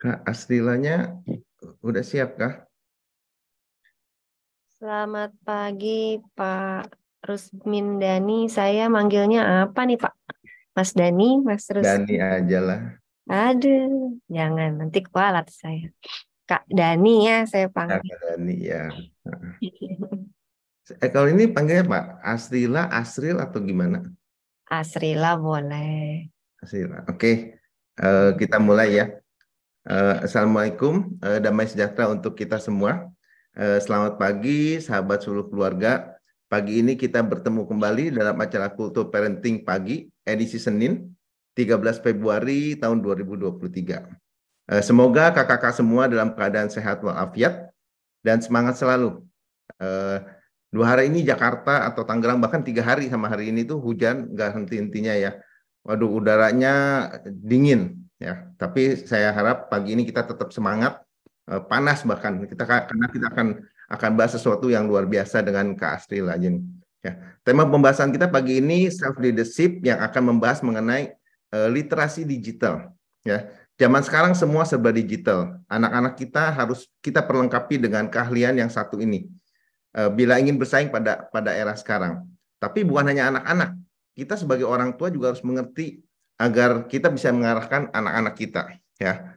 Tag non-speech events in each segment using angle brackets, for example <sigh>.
Kak Astrilanya udah siap kah? Selamat pagi Pak Rusmin Dani. Saya manggilnya apa nih Pak? Mas Dani, Mas Rus. Dani aja lah. Aduh, jangan nanti kualat saya. Kak Dani ya saya panggil. Kak Dani ya. Eh, kalau ini panggilnya Pak Astrila, Asril atau gimana? Asrila boleh. Asrila. Oke, uh, kita mulai ya. Uh, Assalamualaikum, uh, damai sejahtera untuk kita semua. Uh, selamat pagi, sahabat seluruh keluarga. Pagi ini kita bertemu kembali dalam acara Kultur Parenting Pagi, edisi Senin, 13 Februari tahun 2023. Uh, semoga kakak-kakak semua dalam keadaan sehat walafiat dan semangat selalu. Dua hari ini Jakarta atau Tangerang bahkan tiga hari sama hari ini tuh hujan nggak henti-hentinya ya. Waduh udaranya dingin ya. Tapi saya harap pagi ini kita tetap semangat, eh, panas bahkan kita karena kita akan akan bahas sesuatu yang luar biasa dengan Kak Astri aja Ya. Tema pembahasan kita pagi ini self leadership yang akan membahas mengenai uh, literasi digital. Ya, zaman sekarang semua serba digital. Anak-anak kita harus kita perlengkapi dengan keahlian yang satu ini Eh, bila ingin bersaing pada pada era sekarang. Tapi bukan hanya anak-anak, kita sebagai orang tua juga harus mengerti agar kita bisa mengarahkan anak-anak kita. Ya,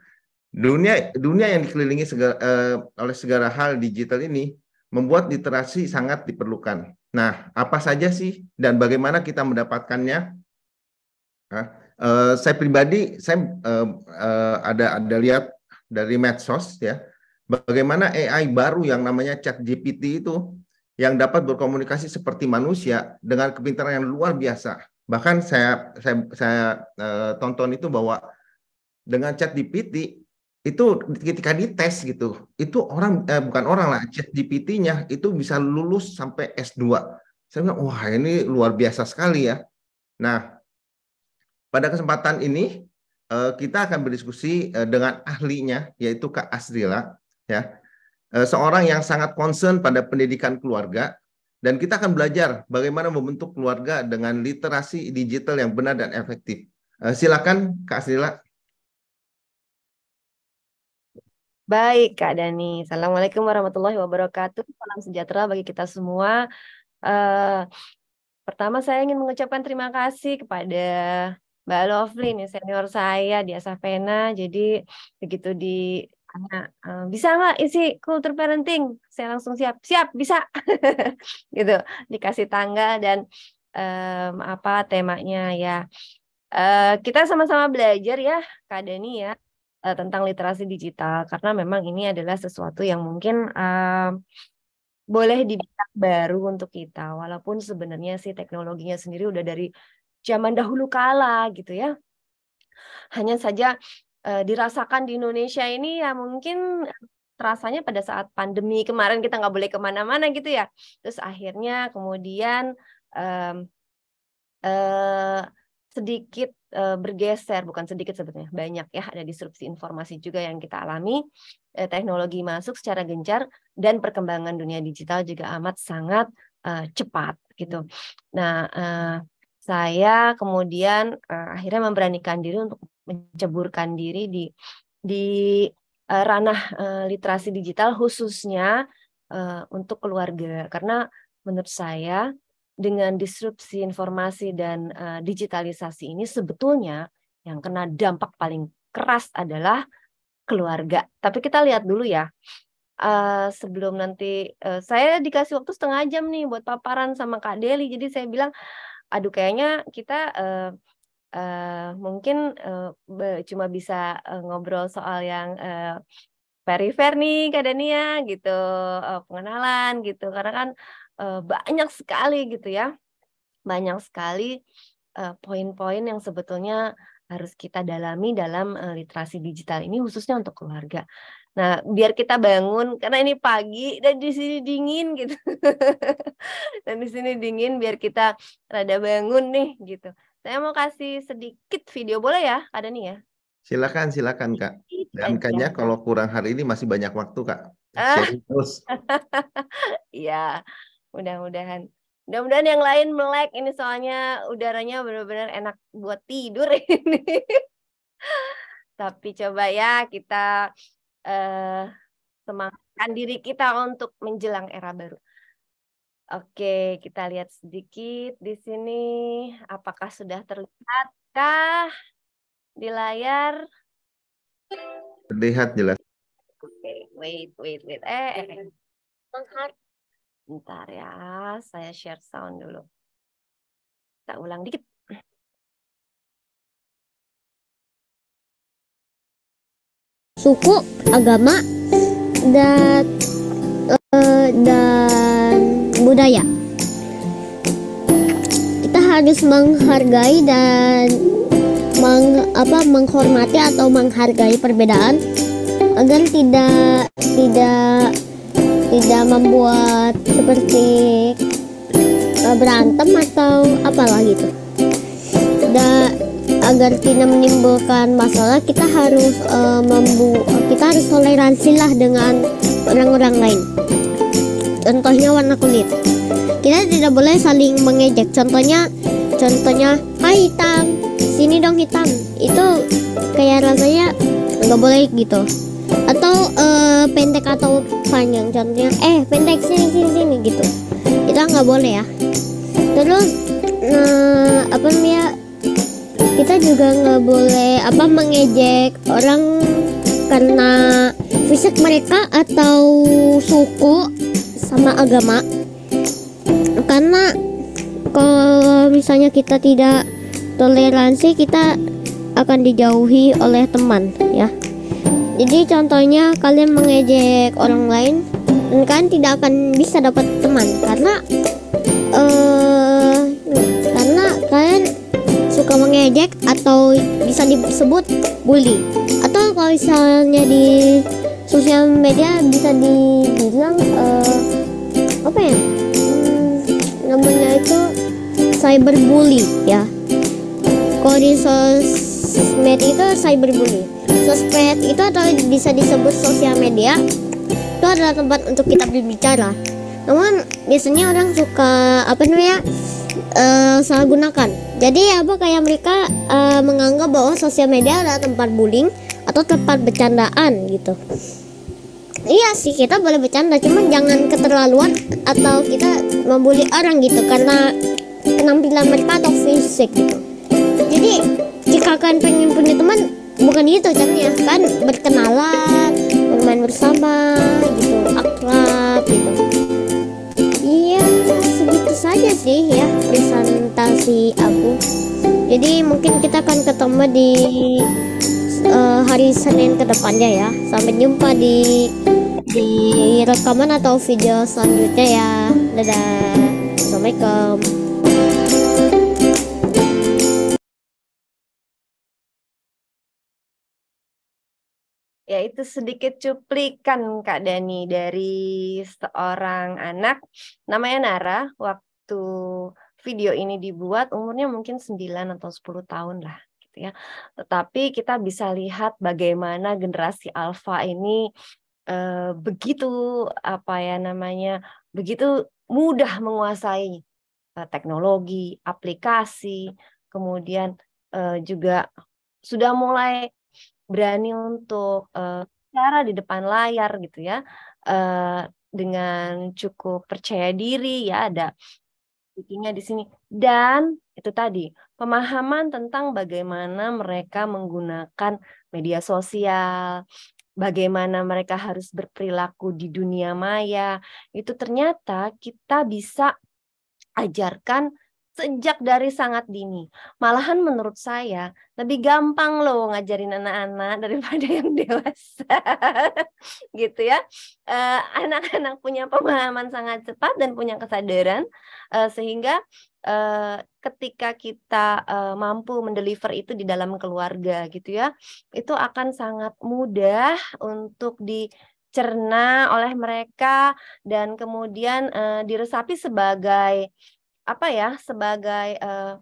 dunia dunia yang dikelilingi segala, uh, oleh segala hal digital ini membuat literasi sangat diperlukan. Nah, apa saja sih dan bagaimana kita mendapatkannya? Uh, uh, saya pribadi, saya uh, uh, ada ada lihat dari medsos ya bagaimana AI baru yang namanya Chat GPT itu yang dapat berkomunikasi seperti manusia dengan kepintaran yang luar biasa. Bahkan saya saya saya uh, tonton itu bahwa dengan Chat GPT itu ketika dites gitu, itu orang eh, bukan orang lah, Chat GPT-nya itu bisa lulus sampai S2. Saya bilang, wah ini luar biasa sekali ya. Nah, pada kesempatan ini eh, kita akan berdiskusi eh, dengan ahlinya yaitu Kak Asrila ya seorang yang sangat concern pada pendidikan keluarga dan kita akan belajar bagaimana membentuk keluarga dengan literasi digital yang benar dan efektif. Eh, silakan Kak Sila. Baik Kak Dani, Assalamualaikum warahmatullahi wabarakatuh. Salam sejahtera bagi kita semua. Uh, pertama saya ingin mengucapkan terima kasih kepada Mbak Lovely nih senior saya di Asafena. Jadi begitu di uh, bisa nggak isi kultur parenting? Saya langsung siap, siap bisa, <laughs> gitu. Dikasih tanggal dan um, apa temanya ya. Uh, kita sama-sama belajar ya, Kak Dani ya, uh, tentang literasi digital karena memang ini adalah sesuatu yang mungkin uh, boleh dibilang baru untuk kita, walaupun sebenarnya sih teknologinya sendiri udah dari zaman dahulu kala gitu ya. Hanya saja uh, dirasakan di Indonesia ini ya mungkin terasanya pada saat pandemi kemarin kita nggak boleh ke mana-mana gitu ya. Terus akhirnya kemudian um, uh, sedikit uh, bergeser bukan sedikit sebetulnya banyak ya ada disrupsi informasi juga yang kita alami. Uh, teknologi masuk secara gencar dan perkembangan dunia digital juga amat sangat uh, cepat gitu. Nah uh, saya kemudian uh, akhirnya memberanikan diri untuk menceburkan diri di di uh, ranah uh, literasi digital khususnya uh, untuk keluarga karena menurut saya dengan disrupsi informasi dan uh, digitalisasi ini sebetulnya yang kena dampak paling keras adalah keluarga. Tapi kita lihat dulu ya. Uh, sebelum nanti uh, saya dikasih waktu setengah jam nih buat paparan sama Kak Deli. Jadi saya bilang, aduh kayaknya kita uh, uh, mungkin uh, cuma bisa uh, ngobrol soal yang uh, perifer nih Kak Dania gitu, uh, pengenalan gitu. Karena kan uh, banyak sekali gitu ya. Banyak sekali poin-poin uh, yang sebetulnya harus kita dalami dalam uh, literasi digital ini khususnya untuk keluarga. Nah, biar kita bangun karena ini pagi dan di sini dingin gitu. <laughs> dan di sini dingin biar kita rada bangun nih gitu. Saya mau kasih sedikit video boleh ya, Kak Dani ya? Silakan, silakan Kak. Dan kayaknya kalau kurang hari ini masih banyak waktu Kak. Ah. terus. <laughs> Iya, mudah-mudahan. Mudah-mudahan yang lain melek ini soalnya udaranya benar-benar enak buat tidur <laughs> ini. Tapi coba ya kita uh, semangatkan diri kita untuk menjelang era baru. Oke, kita lihat sedikit di sini. Apakah sudah terlihatkah di layar? Terlihat jelas. Oke, wait, wait, wait. Eh, eh. eh. Bentar ya, saya share sound dulu. Kita ulang dikit. Suku, agama, dan uh, dan budaya. Kita harus menghargai dan meng, apa menghormati atau menghargai perbedaan agar tidak tidak tidak membuat seperti uh, berantem atau apalah gitu. Dan agar tidak menimbulkan masalah kita harus uh, membu kita harus toleransi lah dengan orang-orang lain. Contohnya warna kulit. Kita tidak boleh saling mengejek. Contohnya contohnya hai hitam. Sini dong hitam. Itu kayak rasanya nggak boleh gitu. Atau uh, pendek atau panjang. Contohnya eh pendek sini sini sini gitu. Itu nggak boleh ya. Terus nah, apa namanya kita juga nggak boleh apa mengejek orang karena fisik mereka atau suku sama agama. Karena kalau misalnya kita tidak toleransi kita akan dijauhi oleh teman ya. Jadi contohnya kalian mengejek orang lain dan kalian tidak akan bisa dapat teman. Karena uh, karena kalian suka mengejek atau bisa disebut bully. Atau kalau misalnya di sosial media bisa dibilang uh, apa ya? Hmm, namanya itu cyberbully ya. Kalau di sosmed itu cyberbully. Sosmed itu atau bisa disebut sosial media itu adalah tempat untuk kita berbicara. Namun biasanya orang suka apa namanya uh, salah gunakan. Jadi apa kayak mereka uh, menganggap bahwa sosial media adalah tempat bullying atau tempat bercandaan gitu. Iya sih kita boleh bercanda cuman jangan keterlaluan atau kita membuli orang gitu karena penampilan mereka atau fisik gitu. Jadi jika kalian pengen punya teman bukan itu caranya. Kan berkenalan bermain bersama gitu akrab gitu. Iya segitu saja sih ya presentasi aku. Jadi mungkin kita akan ketemu di uh, hari Senin ke depannya ya. Sampai jumpa di di rekaman atau video selanjutnya ya. Dadah. Assalamualaikum. Ya, itu sedikit cuplikan Kak Dani dari seorang anak. Namanya Nara. Waktu video ini dibuat umurnya mungkin 9 atau 10 tahun lah gitu ya. Tetapi kita bisa lihat bagaimana generasi alfa ini eh, begitu apa ya namanya begitu mudah menguasai eh, teknologi, aplikasi, kemudian eh, juga sudah mulai berani untuk cara di depan layar gitu ya uh, dengan cukup percaya diri ya ada bikinnya di sini dan itu tadi pemahaman tentang bagaimana mereka menggunakan media sosial bagaimana mereka harus berperilaku di dunia maya. Itu ternyata kita bisa ajarkan sejak dari sangat dini. Malahan menurut saya lebih gampang loh ngajarin anak-anak daripada yang dewasa. <laughs> gitu ya. Eh, anak-anak punya pemahaman sangat cepat dan punya kesadaran uh, sehingga uh, ketika kita mampu mendeliver itu di dalam keluarga gitu ya, itu akan sangat mudah untuk dicerna oleh mereka dan kemudian uh, diresapi sebagai apa ya sebagai uh,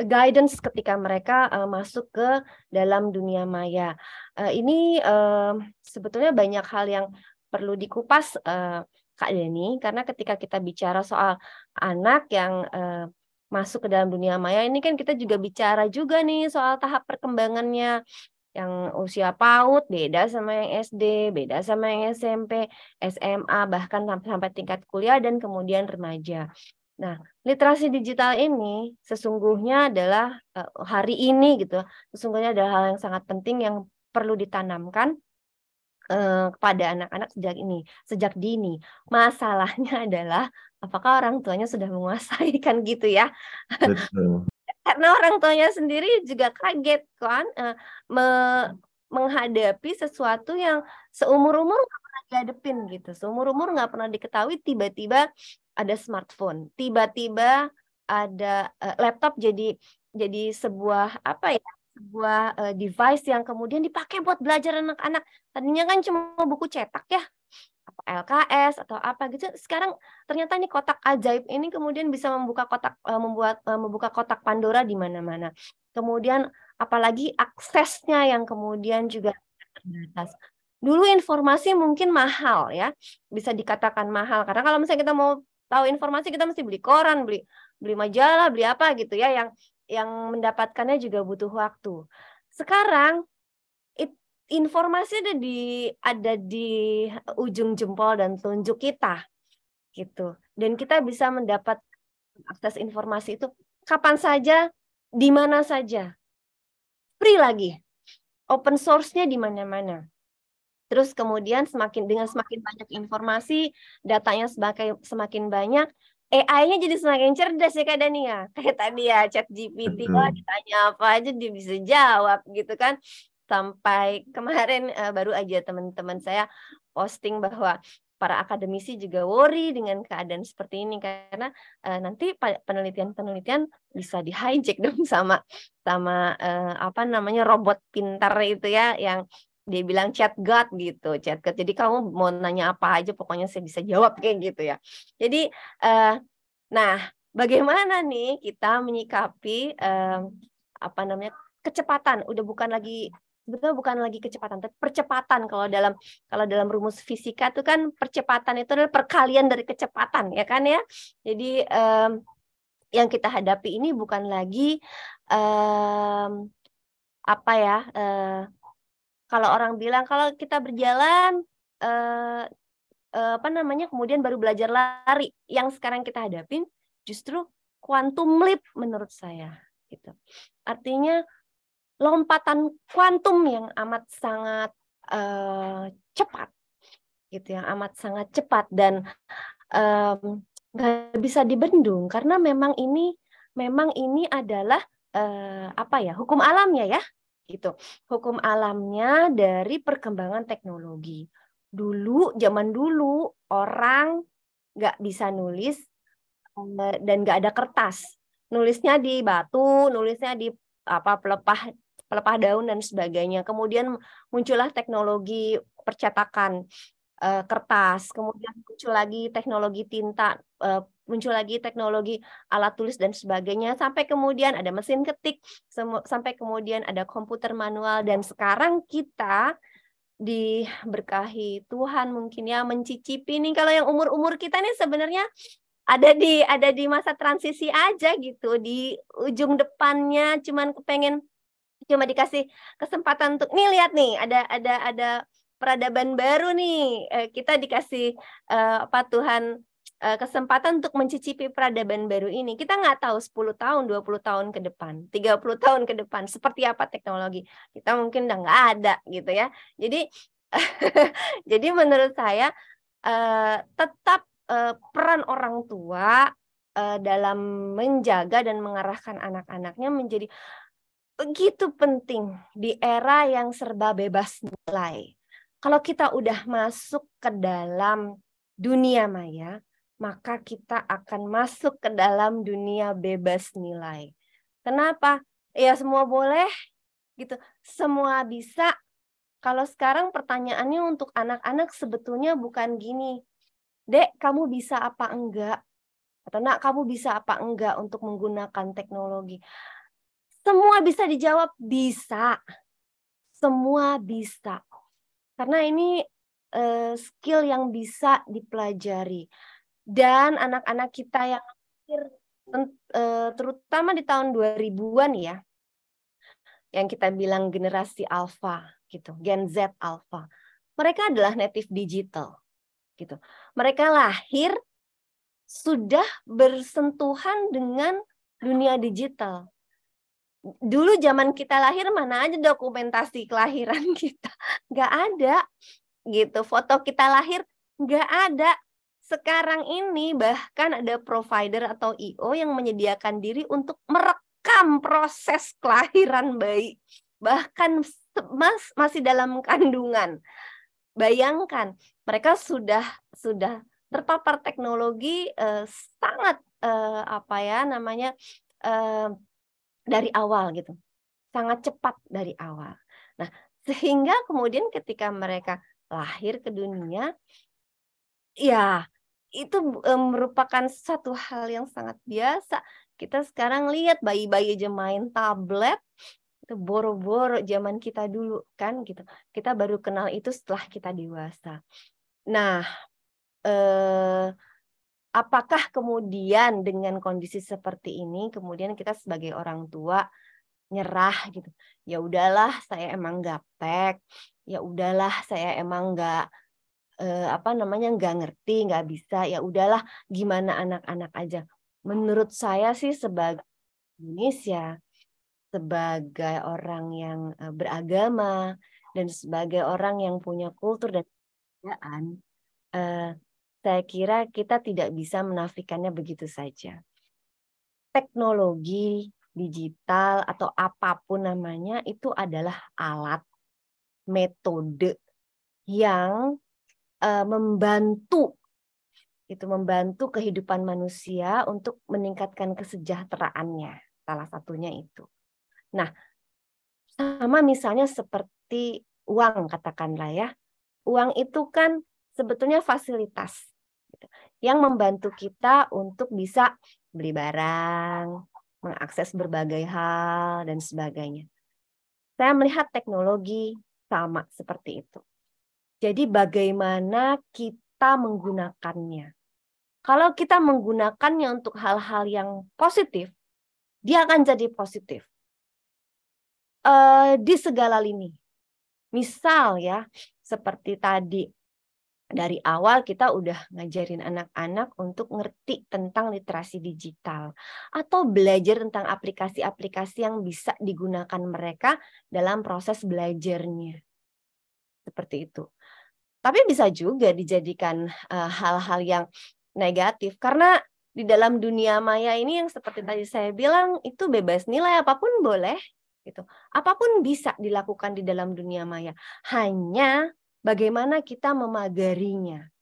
guidance ketika mereka uh, masuk ke dalam dunia maya. Uh, ini uh, sebetulnya banyak hal yang perlu dikupas uh, Kak Deni karena ketika kita bicara soal anak yang uh, masuk ke dalam dunia maya ini kan kita juga bicara juga nih soal tahap perkembangannya yang usia PAUD beda sama yang SD, beda sama yang SMP, SMA, bahkan sampai, tingkat kuliah dan kemudian remaja. Nah, literasi digital ini sesungguhnya adalah uh, hari ini gitu, sesungguhnya adalah hal yang sangat penting yang perlu ditanamkan uh, kepada anak-anak sejak ini, sejak dini. Masalahnya <laughs> adalah apakah orang tuanya sudah menguasai <laughs> kan gitu ya? Betul <laughs> karena orang tuanya sendiri juga kaget kan uh, me menghadapi sesuatu yang seumur-umur nggak pernah dihadepin gitu seumur-umur nggak pernah diketahui tiba-tiba ada smartphone tiba-tiba ada uh, laptop jadi jadi sebuah apa ya sebuah uh, device yang kemudian dipakai buat belajar anak-anak tadinya kan cuma buku cetak ya LKS atau apa gitu. Sekarang ternyata ini kotak ajaib ini kemudian bisa membuka kotak uh, membuat uh, membuka kotak Pandora di mana-mana. Kemudian apalagi aksesnya yang kemudian juga terbatas. Dulu informasi mungkin mahal ya, bisa dikatakan mahal karena kalau misalnya kita mau tahu informasi kita mesti beli koran, beli beli majalah, beli apa gitu ya yang yang mendapatkannya juga butuh waktu. Sekarang informasi ada di ada di ujung jempol dan tunjuk kita gitu. Dan kita bisa mendapat akses informasi itu kapan saja di mana saja. Free lagi. Open source-nya di mana-mana terus kemudian semakin dengan semakin banyak informasi datanya semakin semakin banyak AI-nya jadi semakin cerdas ya Kak Dania. <laughs> Kayak tadi ya chat GPT, wah ditanya apa aja dia bisa jawab gitu kan. Sampai kemarin uh, baru aja teman-teman saya posting bahwa para akademisi juga worry dengan keadaan seperti ini. Karena uh, nanti penelitian-penelitian bisa di hijack <laughs> dong sama sama uh, apa namanya robot pintar itu ya yang dia bilang chat God gitu chat God jadi kamu mau nanya apa aja pokoknya saya bisa jawab <laughs> kayak gitu ya jadi uh, nah bagaimana nih kita menyikapi uh, apa namanya kecepatan udah bukan lagi sebetulnya bukan lagi kecepatan, tapi percepatan kalau dalam kalau dalam rumus fisika itu kan percepatan itu adalah perkalian dari kecepatan ya kan ya. Jadi um, yang kita hadapi ini bukan lagi um, apa ya? Uh, kalau orang bilang kalau kita berjalan uh, uh, apa namanya kemudian baru belajar lari, yang sekarang kita hadapin justru quantum leap menurut saya gitu. Artinya lompatan kuantum yang amat sangat uh, cepat gitu yang amat sangat cepat dan nggak um, bisa dibendung karena memang ini memang ini adalah uh, apa ya hukum alamnya ya gitu. Hukum alamnya dari perkembangan teknologi. Dulu zaman dulu orang nggak bisa nulis uh, dan nggak ada kertas. Nulisnya di batu nulisnya di apa pelepah pelepah daun dan sebagainya. Kemudian muncullah teknologi percetakan uh, kertas, kemudian muncul lagi teknologi tinta, uh, muncul lagi teknologi alat tulis dan sebagainya, sampai kemudian ada mesin ketik, sampai kemudian ada komputer manual, dan sekarang kita diberkahi Tuhan mungkin ya mencicipi nih. Kalau yang umur-umur kita nih sebenarnya ada di ada di masa transisi aja gitu. Di ujung depannya cuman kepengen cuma dikasih kesempatan untuk nih lihat nih ada ada ada peradaban baru nih. Eh, kita dikasih uh, apa Tuhan uh, kesempatan untuk mencicipi peradaban baru ini. Kita nggak tahu 10 tahun 20 tahun ke depan 30 tahun ke depan seperti apa teknologi. Kita mungkin udah nggak ada gitu ya. Jadi <laughs> jadi menurut saya uh, tetap uh, peran orang tua dalam menjaga dan mengarahkan anak-anaknya menjadi begitu penting di era yang serba bebas nilai. Kalau kita udah masuk ke dalam dunia maya, maka kita akan masuk ke dalam dunia bebas nilai. Kenapa? Ya semua boleh gitu. Semua bisa. Kalau sekarang pertanyaannya untuk anak-anak sebetulnya bukan gini. Dek, kamu bisa apa enggak? Atau nak, kamu bisa apa enggak untuk menggunakan teknologi? Semua bisa dijawab bisa. Semua bisa. Karena ini uh, skill yang bisa dipelajari. Dan anak-anak kita yang uh, terutama di tahun 2000-an ya. yang kita bilang generasi alpha gitu, Gen Z alpha. Mereka adalah native digital gitu. Mereka lahir sudah bersentuhan dengan dunia digital. Dulu zaman kita lahir mana aja dokumentasi kelahiran <laughs> kita, nggak ada gitu. Foto kita lahir nggak ada. Sekarang ini bahkan ada provider atau IO yang menyediakan diri untuk merekam proses kelahiran bayi. Bahkan mas, masih dalam kandungan. Bayangkan, mereka sudah sudah terpapar teknologi eh, sangat eh, apa ya namanya eh, dari awal gitu. Sangat cepat dari awal. Nah, sehingga kemudian ketika mereka lahir ke dunia ya itu merupakan satu hal yang sangat biasa. Kita sekarang lihat bayi-bayi aja main tablet, itu boro-boro zaman kita dulu kan gitu. Kita baru kenal itu setelah kita dewasa. Nah, eh, apakah kemudian dengan kondisi seperti ini, kemudian kita sebagai orang tua nyerah gitu. Ya udahlah, saya emang gaptek. Ya udahlah, saya emang nggak eh, apa namanya nggak ngerti nggak bisa ya udahlah gimana anak-anak aja. Menurut saya sih sebagai Indonesia sebagai orang yang eh, beragama dan sebagai orang yang punya kultur dan kebudayaan eh, saya kira kita tidak bisa menafikannya begitu saja. Teknologi digital atau apa pun namanya itu adalah alat metode yang uh, membantu itu membantu kehidupan manusia untuk meningkatkan kesejahteraannya salah satunya itu. Nah, sama misalnya seperti uang katakanlah ya. Uang itu kan sebetulnya fasilitas gitu, yang membantu kita untuk bisa beli barang, mengakses berbagai hal dan sebagainya. Saya melihat teknologi sama seperti itu. Jadi bagaimana kita menggunakannya. Kalau kita menggunakannya untuk hal-hal yang positif, dia akan jadi positif. Uh, di segala lini. Misal ya, seperti tadi dari awal kita udah ngajarin anak-anak untuk ngerti tentang literasi digital atau belajar tentang aplikasi-aplikasi yang bisa digunakan mereka dalam proses belajarnya. Seperti itu. Tapi bisa juga dijadikan eh, hal-hal uh, yang negatif karena di dalam dunia maya ini yang seperti tadi saya bilang itu bebas nilai apa pun boleh gitu. Apa pun bisa dilakukan di dalam dunia maya. Hanya bagaimana kita memagarinya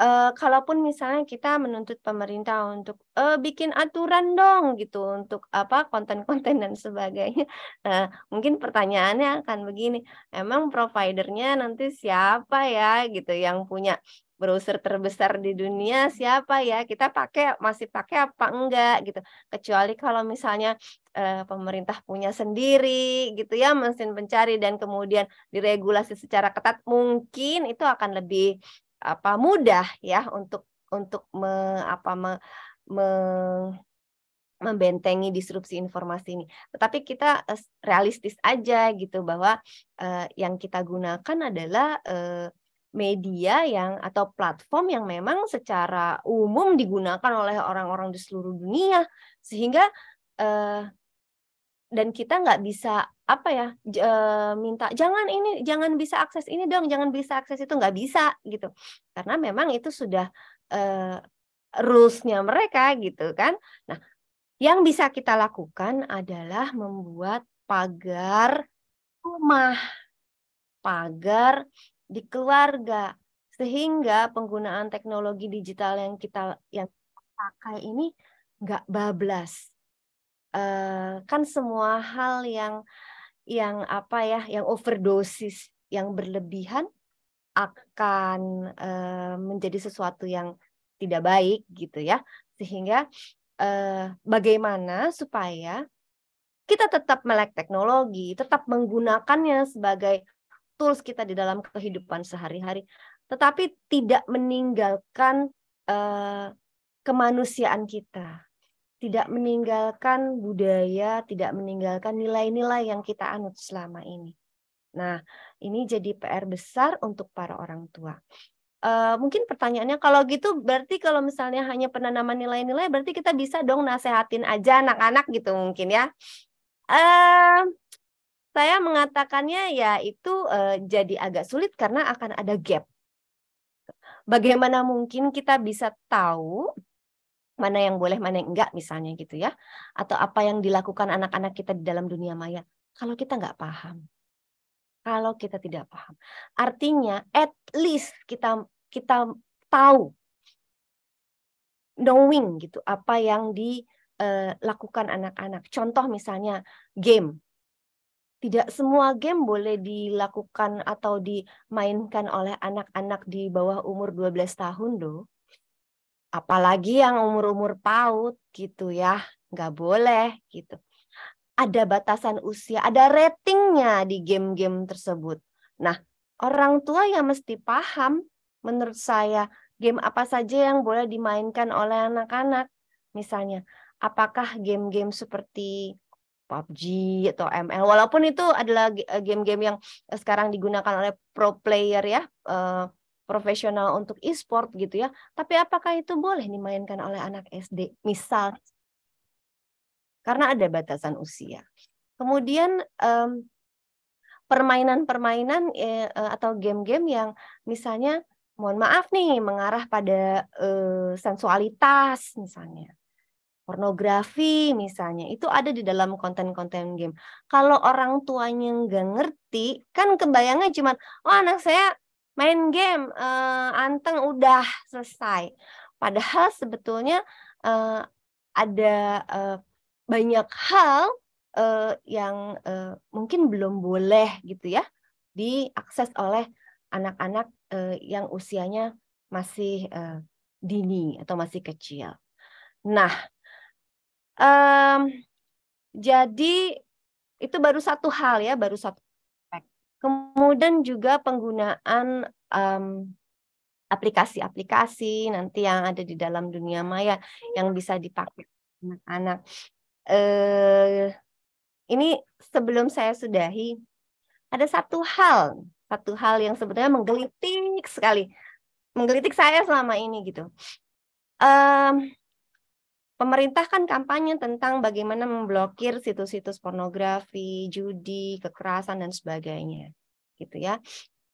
uh, kalaupun misalnya kita menuntut pemerintah untuk uh, bikin aturan dong gitu untuk apa konten-konten dan sebagainya, uh, mungkin pertanyaannya akan begini, emang providernya nanti siapa ya? Gitu yang punya browser terbesar di dunia siapa ya? Kita pakai masih pakai apa enggak? Gitu. Kecuali kalau misalnya uh, pemerintah punya sendiri gitu ya mesin pencari dan kemudian diregulasi secara ketat mungkin itu akan lebih apa mudah ya untuk untuk me, apa me, me, membentengi disrupsi informasi ini. Tetapi kita uh, realistis aja gitu bahwa uh, yang kita gunakan adalah uh, media yang atau platform yang memang secara umum digunakan oleh orang-orang di seluruh dunia sehingga uh, dan kita nggak bisa apa ya e, minta jangan ini jangan bisa akses ini dong jangan bisa akses itu nggak bisa gitu. Karena memang itu sudah e, rulesnya mereka gitu kan. Nah yang bisa kita lakukan adalah membuat pagar rumah pagar di keluarga sehingga penggunaan teknologi digital yang kita yang pakai ini nggak bablas. Uh, kan semua hal yang yang apa ya, yang overdosis, yang berlebihan akan uh, menjadi sesuatu yang tidak baik gitu ya. Sehingga uh, bagaimana supaya kita tetap melek teknologi, tetap menggunakannya sebagai tools kita di dalam kehidupan sehari-hari, tetapi tidak meninggalkan uh, kemanusiaan kita tidak meninggalkan budaya, tidak meninggalkan nilai-nilai yang kita anut selama ini. Nah, ini jadi PR besar untuk para orang tua. Uh, mungkin pertanyaannya kalau gitu berarti kalau misalnya hanya penanaman nilai-nilai berarti kita bisa dong nasehatin aja anak-anak gitu mungkin ya. Uh, saya mengatakannya ya itu uh, jadi agak sulit karena akan ada gap. Bagaimana mungkin kita bisa tahu mana yang boleh, mana yang enggak misalnya gitu ya. Atau apa yang dilakukan anak-anak kita di dalam dunia maya. Kalau kita nggak paham. Kalau kita tidak paham. Artinya at least kita kita tahu knowing gitu apa yang dilakukan eh, anak-anak. Contoh misalnya game tidak semua game boleh dilakukan atau dimainkan oleh anak-anak di bawah umur 12 tahun loh. Apalagi yang umur-umur PAUD gitu ya, nggak boleh gitu. Ada batasan usia, ada ratingnya di game-game tersebut. Nah, orang tua yang mesti paham menurut saya game apa saja yang boleh dimainkan oleh anak-anak. Misalnya, apakah game-game seperti PUBG atau ML walaupun itu adalah eh, game-game yang eh, sekarang digunakan oleh pro player ya uh, profesional untuk e-sport gitu ya. Tapi apakah itu boleh dimainkan oleh anak SD misal. Karena ada batasan usia. Kemudian permainan-permainan eh, atau game-game yang misalnya mohon maaf nih mengarah pada uh, sensualitas misalnya. Pornografi misalnya. Itu ada di dalam konten-konten game. Kalau orang tuanya nggak ngerti, kan kebayangnya cuma oh anak saya main game, uh, anteng udah selesai. Padahal sebetulnya uh, ada uh, banyak hal uh, yang uh, mungkin belum boleh gitu ya diakses oleh anak-anak uh, yang usianya masih uh, dini atau masih kecil. Nah, Um, jadi itu baru satu hal ya, baru satu. Kemudian juga penggunaan aplikasi-aplikasi nanti yang ada di dalam dunia maya yang bisa dipakai anak-anak. Eh, ini sebelum saya sudahi, ada satu hal, satu hal yang sebenarnya menggelitik sekali, menggelitik saya selama ini gitu. Um, pemerintah kan kampanye tentang bagaimana memblokir situs-situs pornografi, judi, kekerasan dan sebagainya, gitu ya.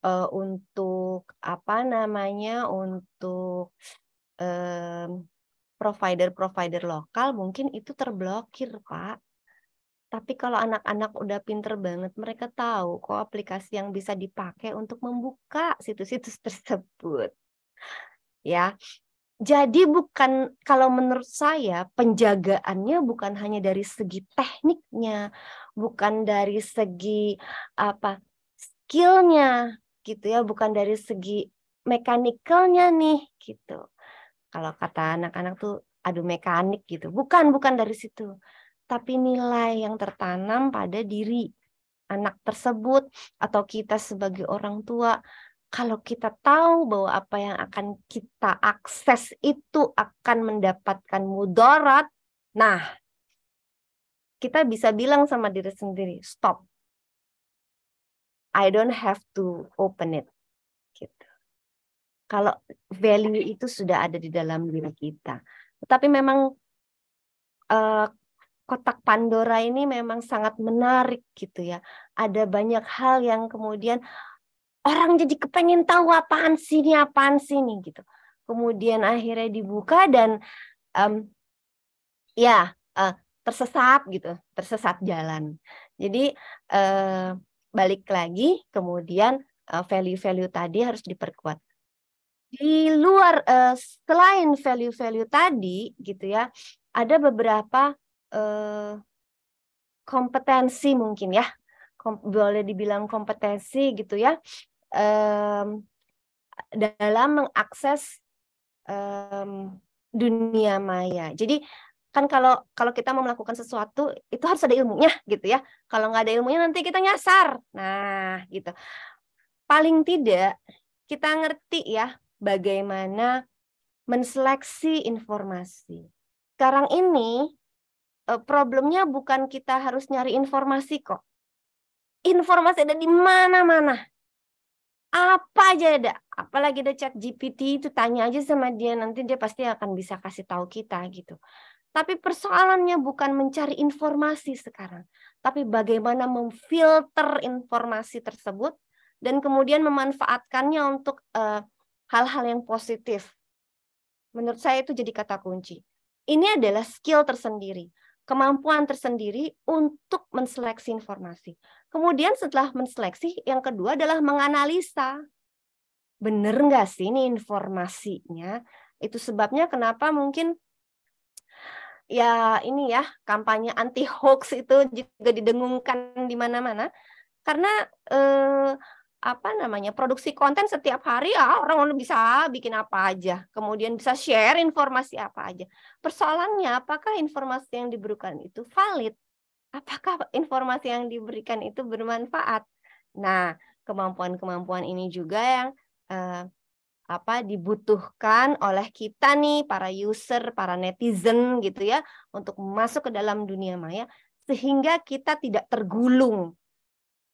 Uh, untuk apa namanya? Untuk provider-provider lokal mungkin itu terblokir, Pak. Tapi kalau anak-anak udah pinter banget, mereka tahu kok aplikasi yang bisa dipakai untuk membuka situs-situs <laughs> tersebut. Ya, jadi bukan kalau menurut saya penjagaannya bukan hanya dari segi tekniknya, bukan dari segi apa skillnya gitu ya, bukan dari segi mekanikalnya nih gitu. Kalau kata anak-anak tuh adu mekanik gitu, bukan bukan dari situ, tapi nilai yang tertanam pada diri anak tersebut atau kita sebagai orang tua kalau kita tahu bahwa apa yang akan kita akses itu akan mendapatkan mudarat, nah kita bisa bilang sama diri sendiri, stop. I don't have to open it. Gitu. Kalau value itu sudah ada di dalam diri kita. Tetapi memang uh, kotak Pandora ini memang sangat menarik gitu ya. Ada banyak hal yang kemudian orang jadi kepengen tahu apaan sih ini apaan sih ini gitu kemudian akhirnya dibuka dan um, ya uh, tersesat gitu tersesat jalan jadi uh, balik lagi kemudian uh, value-value tadi harus diperkuat di luar uh, selain value-value tadi gitu ya ada beberapa uh, kompetensi mungkin ya boleh dibilang kompetensi gitu ya dalam mengakses dunia maya. Jadi kan kalau kalau kita mau melakukan sesuatu itu harus ada ilmunya gitu ya. Kalau nggak ada ilmunya nanti kita nyasar. Nah gitu. Paling tidak kita ngerti ya bagaimana menseleksi informasi. sekarang ini eh, problemnya bukan kita harus nyari informasi kok. Informasi ada di mana-mana. Apa aja ada. Apalagi ada chat GPT itu tanya aja sama dia nanti dia pasti akan bisa kasih tahu kita gitu. Tapi persoalannya bukan mencari informasi sekarang, tapi bagaimana memfilter informasi tersebut dan kemudian memanfaatkannya untuk eh, hal-hal yang positif. Menurut saya itu jadi kata kunci. Ini adalah skill tersendiri, kemampuan tersendiri untuk menseleksi informasi. Kemudian setelah menseleksi, yang kedua adalah menganalisa. Benar nggak sih ini informasinya? Itu sebabnya kenapa mungkin ya ini ya kampanye anti hoax itu juga didengungkan di mana-mana. Karena eh, apa namanya produksi konten setiap hari ya orang bisa bikin apa aja. Kemudian bisa share informasi apa aja. Persoalannya apakah informasi yang diberikan itu valid? Apakah informasi yang diberikan itu bermanfaat? Nah kemampuan-kemampuan ini juga yang eh, apa dibutuhkan oleh kita nih para user, para netizen gitu ya untuk masuk ke dalam dunia maya sehingga kita tidak tergulung.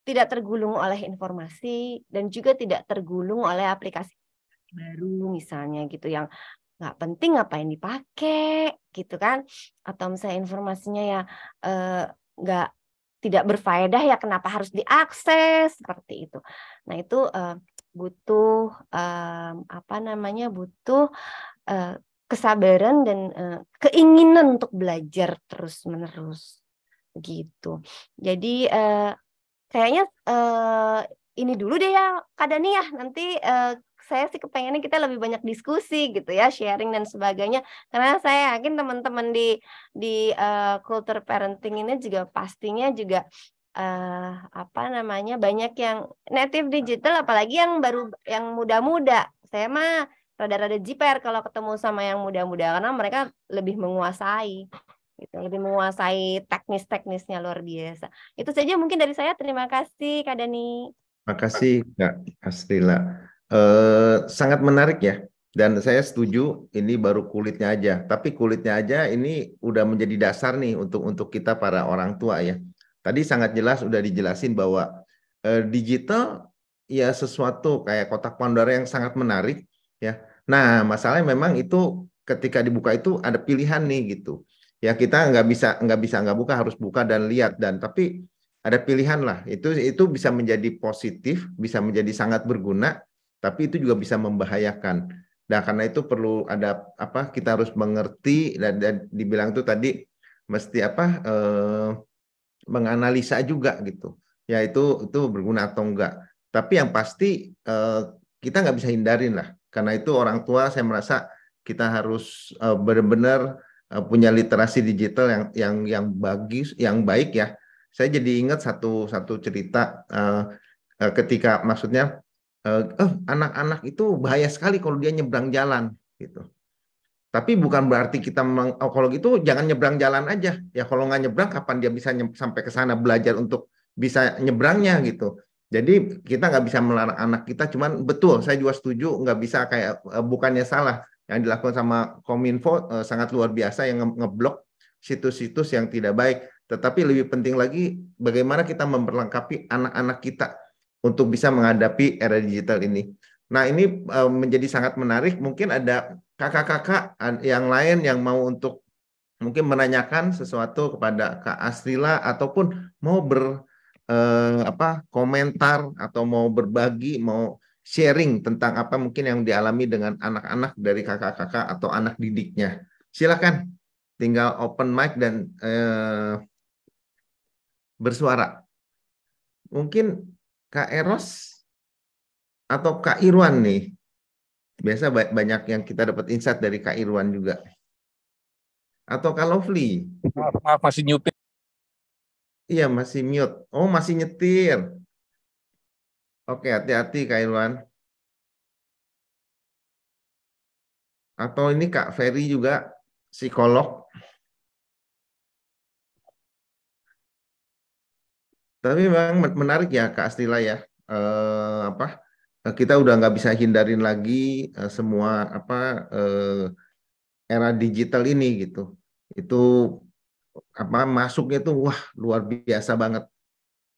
Tidak tergulung oleh informasi dan juga tidak tergulung oleh aplikasi baru misalnya gitu yang nggak penting ngapain dipakai gitu kan? Atau misalnya informasinya ya eh, tidak berfaedah ya kenapa harus diakses? Seperti itu. Nah itu eh, butuh um, apa namanya butuh uh, kesabaran dan uh, keinginan untuk belajar terus menerus gitu. Jadi uh, kayaknya uh, ini dulu deh ya Kak Dani ya. Nanti uh, saya sih kepengennya kita lebih banyak diskusi gitu ya sharing dan sebagainya. Karena saya yakin teman-teman di di uh, culture parenting ini juga pastinya juga uh, apa namanya banyak yang native digital apalagi yang baru yang muda-muda. Saya mah rada-rada jiper kalau ketemu sama yang muda-muda karena mereka lebih menguasai gitu lebih menguasai teknis-teknisnya luar biasa. Itu saja mungkin dari saya. Terima kasih Kak Dani. Terima kasih Kak Astrila eh, sangat menarik ya dan saya setuju ini baru kulitnya aja. Tapi kulitnya aja ini udah menjadi dasar nih untuk untuk kita para orang tua ya Tadi sangat jelas sudah dijelasin bahwa eh, digital ya sesuatu kayak kotak Pandora yang sangat menarik ya. Nah, masalahnya memang itu ketika dibuka itu ada pilihan nih gitu. Ya kita nggak bisa nggak bisa nggak buka harus buka dan lihat dan tapi ada pilihan lah itu itu bisa menjadi positif bisa menjadi sangat berguna tapi itu juga bisa membahayakan nah karena itu perlu ada apa kita harus mengerti dan, dan dibilang tuh tadi mesti apa eh, menganalisa juga gitu. Ya itu itu berguna atau enggak. Tapi yang pasti eh, kita nggak bisa hindarin lah. Karena itu orang tua saya merasa kita harus eh, benar-benar eh, punya literasi digital yang yang yang bagus yang baik ya. Saya jadi ingat satu satu cerita eh, eh, ketika maksudnya eh, eh, anak-anak itu bahaya sekali kalau dia nyebrang jalan gitu tapi bukan berarti kita meng, oh, kalau gitu jangan nyebrang jalan aja. Ya kalau nggak nyebrang kapan dia bisa sampai ke sana belajar untuk bisa nyebrangnya gitu. Jadi kita nggak bisa melarang anak kita, cuman betul saya juga setuju nggak bisa kayak eh, bukannya salah yang dilakukan sama Kominfo eh, sangat luar biasa yang nge ngeblok situs-situs yang tidak baik. Tetapi lebih penting lagi bagaimana kita memperlengkapi anak-anak kita untuk bisa menghadapi era digital ini. Nah ini eh, menjadi sangat menarik. Mungkin ada kakak-kakak yang lain yang mau untuk mungkin menanyakan sesuatu kepada Kak Astrila ataupun mau ber eh, apa komentar atau mau berbagi mau sharing tentang apa mungkin yang dialami dengan anak-anak dari kakak-kakak atau anak didiknya. Silakan tinggal open mic dan eh, bersuara. Mungkin Kak Eros atau Kak Irwan nih Biasa banyak yang kita dapat insight dari Kak Irwan juga. Atau Kak Lovely. Maaf, maaf masih nyupir. Iya, masih mute. Oh, masih nyetir. Oke, hati-hati Kak Irwan. Atau ini Kak Ferry juga, psikolog. Tapi memang menarik ya Kak Astila ya. Eh, apa? Eh, kita udah nggak bisa hindarin lagi uh, semua apa uh, era digital ini gitu. itu apa masuknya itu wah luar biasa banget.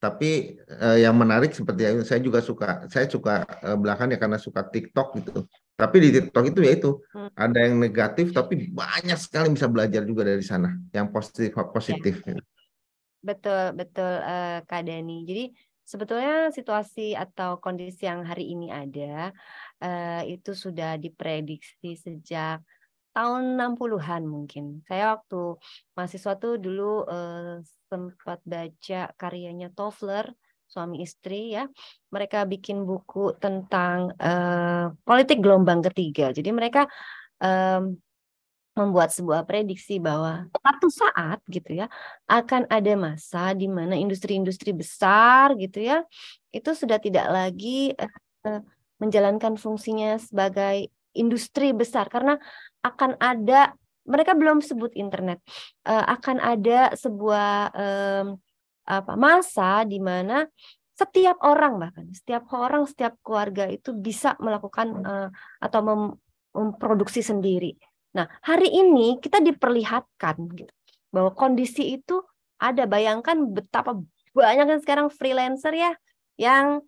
Tapi eh, yang menarik seperti itu saya juga suka saya suka eh, belakang ya karena suka TikTok gitu. Tapi di TikTok itu ya itu hmm. ada yang negatif tapi banyak sekali bisa belajar juga dari sana yang positif positif. Ya. Betul betul uh, Kak Dani. Jadi sebetulnya situasi atau kondisi yang hari ini ada uh, itu sudah diprediksi sejak tahun 60-an mungkin. Saya waktu mahasiswa tuh dulu uh, sempat baca karyanya Toffler, suami istri ya. Mereka bikin buku tentang uh, politik gelombang ketiga. Jadi mereka um, membuat sebuah prediksi bahwa satu saat gitu ya akan ada masa di mana industri-industri besar gitu ya itu sudah tidak lagi uh, menjalankan fungsinya sebagai industri besar karena akan ada mereka belum sebut internet uh, akan ada sebuah um, apa masa di mana setiap orang bahkan setiap orang setiap keluarga itu bisa melakukan uh, atau mem memproduksi sendiri. Nah hari ini kita diperlihatkan gitu bahwa kondisi itu ada. Bayangkan betapa banyak kan sekarang freelancer ya yang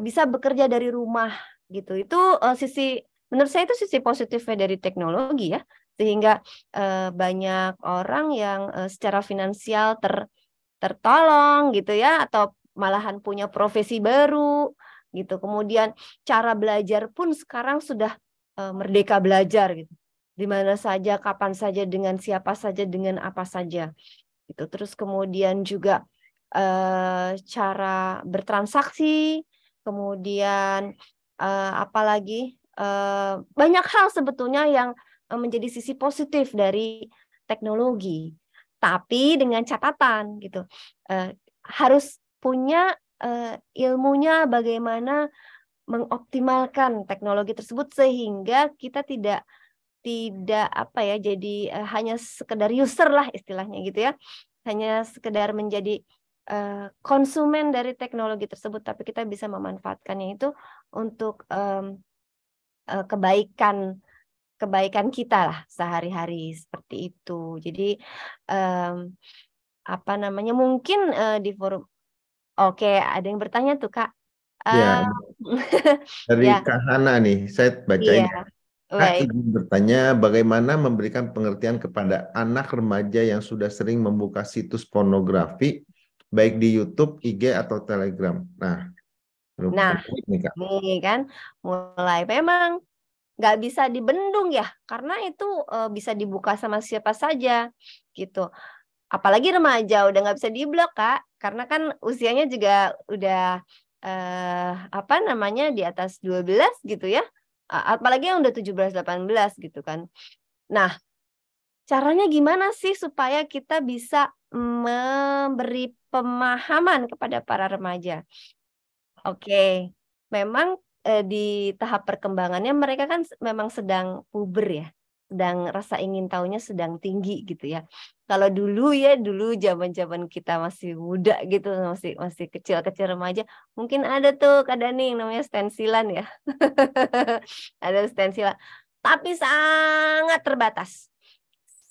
bisa bekerja dari rumah gitu. Itu uh, sisi menurut saya itu sisi positifnya dari teknologi ya sehingga uh, banyak orang yang uh, secara finansial ter tertolong gitu ya atau malahan punya profesi baru gitu. Kemudian cara belajar pun sekarang sudah uh, merdeka belajar gitu di mana saja kapan saja dengan siapa saja dengan apa saja gitu terus kemudian juga uh, cara bertransaksi kemudian uh, apalagi Eh, banyak hal sebetulnya yang eh, menjadi sisi positif dari teknologi. Tapi dengan catatan gitu. Harus punya ilmunya bagaimana mengoptimalkan teknologi tersebut sehingga kita tidak tidak apa ya jadi uh, hanya sekedar user lah istilahnya gitu ya hanya sekedar menjadi uh, konsumen dari teknologi tersebut tapi kita bisa memanfaatkannya itu untuk um, uh, kebaikan kebaikan kita lah sehari-hari seperti itu. Jadi um, apa namanya mungkin uh, di forum Oke, ada yang bertanya tuh Kak. Ya, <laughs> dari ya. Kak Hana nih, saya bacain. Ya. Kak ingin bertanya bagaimana memberikan pengertian kepada anak remaja yang sudah sering membuka situs pornografi baik di YouTube, IG atau Telegram. Nah, Nah, Kak. nih kan mulai memang nggak bisa dibendung ya, karena itu uh, bisa dibuka sama siapa saja gitu. Apalagi remaja udah nggak bisa diblok kak, karena kan usianya juga udah uh, apa namanya di atas 12 gitu ya. Apalagi yang udah 17 18 gitu kan. Nah, caranya gimana sih supaya kita bisa memberi pemahaman kepada para remaja? Oke, memang eh, di tahap perkembangannya mereka kan memang sedang puber ya, sedang rasa ingin tahunya sedang tinggi gitu ya. Kalau dulu ya dulu zaman-zaman kita masih muda gitu, masih masih kecil-kecil remaja, mungkin ada tuh kadang nih namanya stensilan ya. <laughs> ada stensilan, tapi sangat terbatas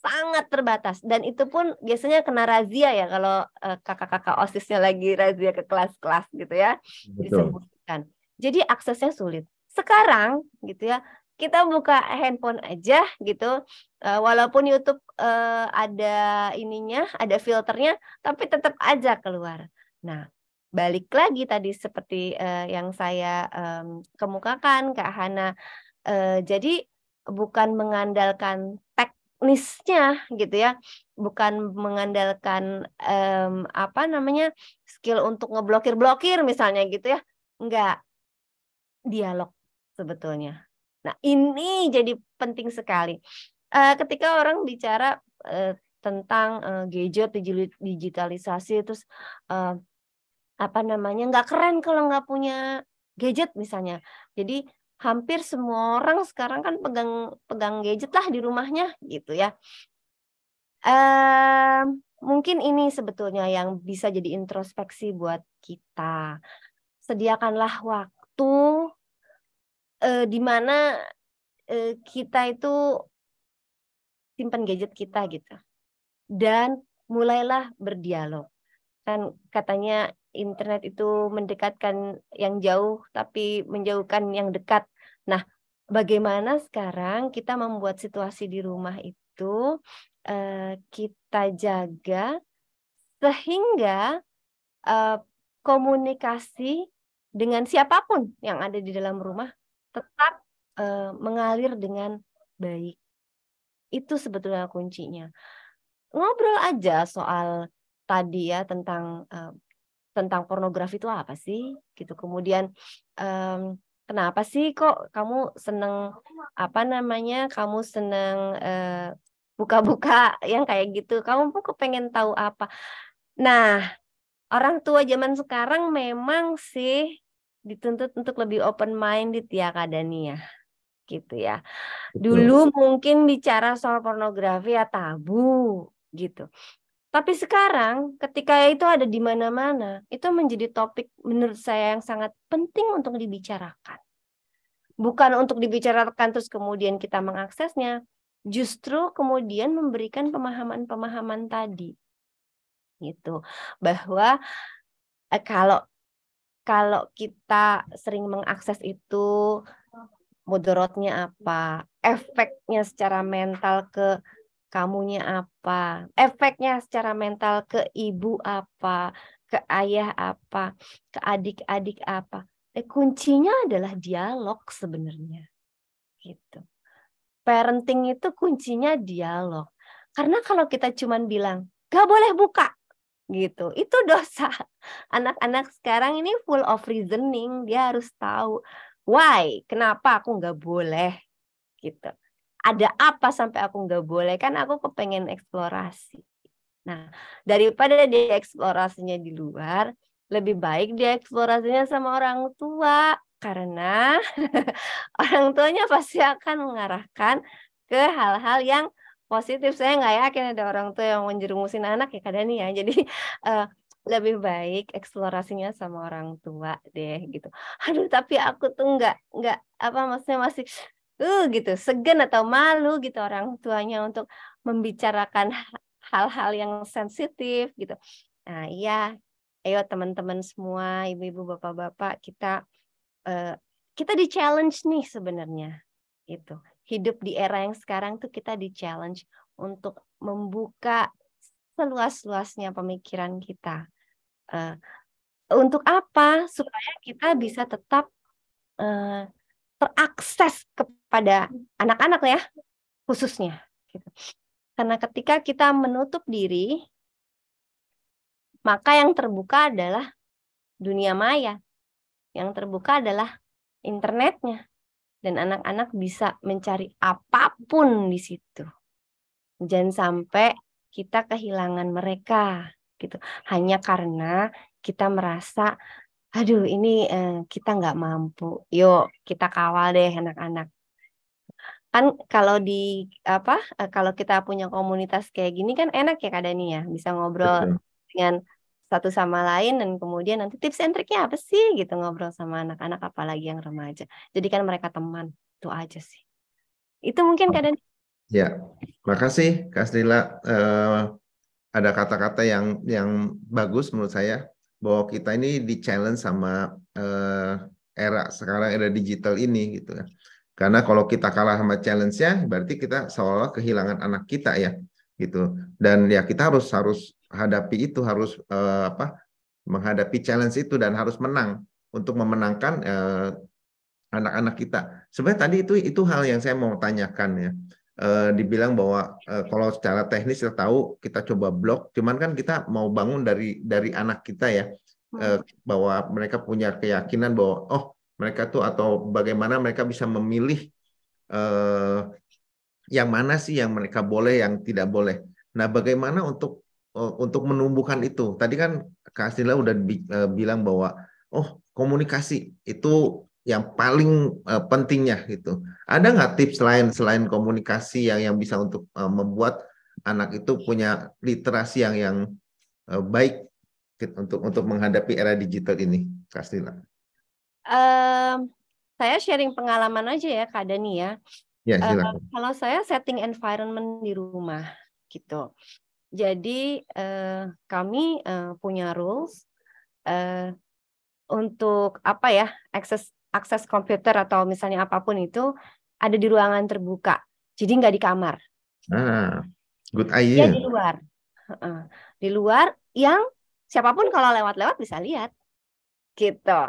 sangat terbatas dan itu pun biasanya kena razia ya kalau uh, kakak-kakak osisnya lagi razia ke kelas-kelas gitu ya Betul. disebutkan jadi aksesnya sulit sekarang gitu ya kita buka handphone aja gitu. Uh, walaupun YouTube uh, ada ininya ada filternya tapi tetap aja keluar. Nah balik lagi tadi seperti uh, yang saya um, kemukakan Kak Hana. Uh, jadi bukan mengandalkan teknisnya gitu ya. Bukan mengandalkan um, apa namanya skill untuk ngeblokir blokir misalnya gitu ya. Enggak dialog sebetulnya nah ini jadi penting sekali uh, ketika orang bicara uh, tentang uh, gadget digitalisasi terus apa namanya nggak keren kalau nggak punya gadget misalnya jadi hampir semua orang sekarang kan pegang pegang gadget lah di rumahnya gitu ya. Uh, mungkin ini sebetulnya yang bisa jadi introspeksi buat kita. Sediakanlah waktu uh, di mana uh, kita itu simpan gadget kita gitu. dan mulailah berdialog. Kan katanya internet itu mendekatkan yang jauh tapi menjauhkan yang dekat. Nah, bagaimana sekarang kita membuat situasi di rumah itu uh, kita jaga sehingga uh, komunikasi dengan siapa pun yang ada di dalam rumah tetap uh, mengalir dengan baik. Itu sebetulnya kuncinya. Ngobrol aja soal tadi ya tentang uh, tentang pornografi itu apa sih gitu. Kemudian um, kenapa sih kok kamu seneng apa namanya? Kamu seneng uh, buka-buka <laughs> yang kayak gitu. Kamu kok pengen tahu apa? Nah, orang tua zaman sekarang memang sih dituntut untuk lebih open minded ya Kak Dani ya gitu ya. Dulu mungkin bicara soal pornografi ya tabu gitu. Tapi sekarang ketika itu ada di mana-mana, itu menjadi topik menurut saya yang sangat penting untuk dibicarakan. Bukan untuk dibicarakan terus kemudian kita mengaksesnya, justru kemudian memberikan pemahaman-pemahaman tadi. Gitu. Bahwa eh, kalau kalau kita sering mengakses itu mudorotnya apa, efeknya secara mental ke kamunya apa, efeknya secara mental ke ibu apa, ke ayah apa, ke adik-adik apa. Eh, kuncinya adalah dialog sebenarnya. Gitu. Parenting itu kuncinya dialog. Karena kalau kita cuma bilang, gak boleh buka, gitu. Itu dosa. <laughs> Anak-anak sekarang ini full of reasoning, dia harus tahu why, kenapa aku nggak boleh gitu. Ada apa sampai aku nggak boleh? Kan aku kepengen eksplorasi. Nah, daripada dia eksplorasinya di luar, lebih baik dia eksplorasinya sama orang tua karena <laughs> orang tuanya pasti akan mengarahkan ke hal-hal yang positif. Saya nggak yakin ada orang tua yang menjerumusin anak ya kadang ya. <laughs> Jadi uh, lebih baik eksplorasinya sama orang tua deh gitu. Aduh tapi aku tuh nggak nggak apa maksudnya masih uh gitu segan atau malu gitu orang tuanya untuk membicarakan hal-hal yang sensitif gitu. Nah iya, ayo teman-teman semua, ibu-ibu, bapak-bapak kita uh, kita di challenge nih sebenarnya itu hidup di era yang sekarang tuh kita di challenge untuk membuka seluas-luasnya pemikiran kita. Uh, untuk apa? Supaya kita bisa tetap uh, terakses kepada anak-anak ya, khususnya. Gitu. Karena ketika kita menutup diri, maka yang terbuka adalah dunia maya. Yang terbuka adalah internetnya. Dan anak-anak bisa mencari apa pun di situ. Jangan sampai kita kehilangan mereka gitu hanya karena kita merasa aduh ini eh, kita nggak mampu yuk kita kawal deh anak-anak kan kalau di apa eh, kalau kita punya komunitas kayak gini kan enak ya Kak Dani ya bisa ngobrol Betul. dengan satu sama lain dan kemudian nanti tips and triknya apa sih gitu ngobrol sama anak-anak apalagi yang remaja jadikan mereka teman itu aja sih itu mungkin Kak Dani Ya, makasih Kak Stila. Uh, ada kata-kata yang yang bagus menurut saya bahwa kita ini di challenge sama uh, era sekarang era digital ini gitu ya. Karena kalau kita kalah sama challenge-nya berarti kita seolah kehilangan anak kita ya gitu. Dan ya kita harus harus hadapi itu harus uh, apa? menghadapi challenge itu dan harus menang untuk memenangkan anak-anak uh, kita. Sebenarnya tadi itu itu hal yang saya mau tanyakan ya uh, dibilang bahwa uh, kalau secara teknis kita tahu kita coba blok, cuman kan kita mau bangun dari dari anak kita ya uh, bahwa mereka punya keyakinan bahwa oh mereka tuh atau bagaimana mereka bisa memilih uh, yang mana sih yang mereka boleh yang tidak boleh. Nah bagaimana untuk uh, untuk menumbuhkan itu? Tadi kan Kak Astila udah uh, bilang bahwa oh komunikasi itu yang paling uh, pentingnya gitu. Ada nggak tips lain selain komunikasi yang yang bisa untuk membuat anak itu punya literasi yang yang baik gitu, untuk untuk menghadapi era digital ini, Kastila? Um, saya sharing pengalaman aja ya, Kak Dani ya. Ya, silakan. Uh, kalau saya setting environment di rumah gitu. jadi uh, kami uh, punya rules uh, untuk apa ya akses akses komputer atau misalnya apa pun itu ada di ruangan terbuka. Jadi nggak di kamar. Ah, good idea. Ya di luar. Uh, di luar yang siapa pun kalau lewat-lewat bisa lihat. Gitu.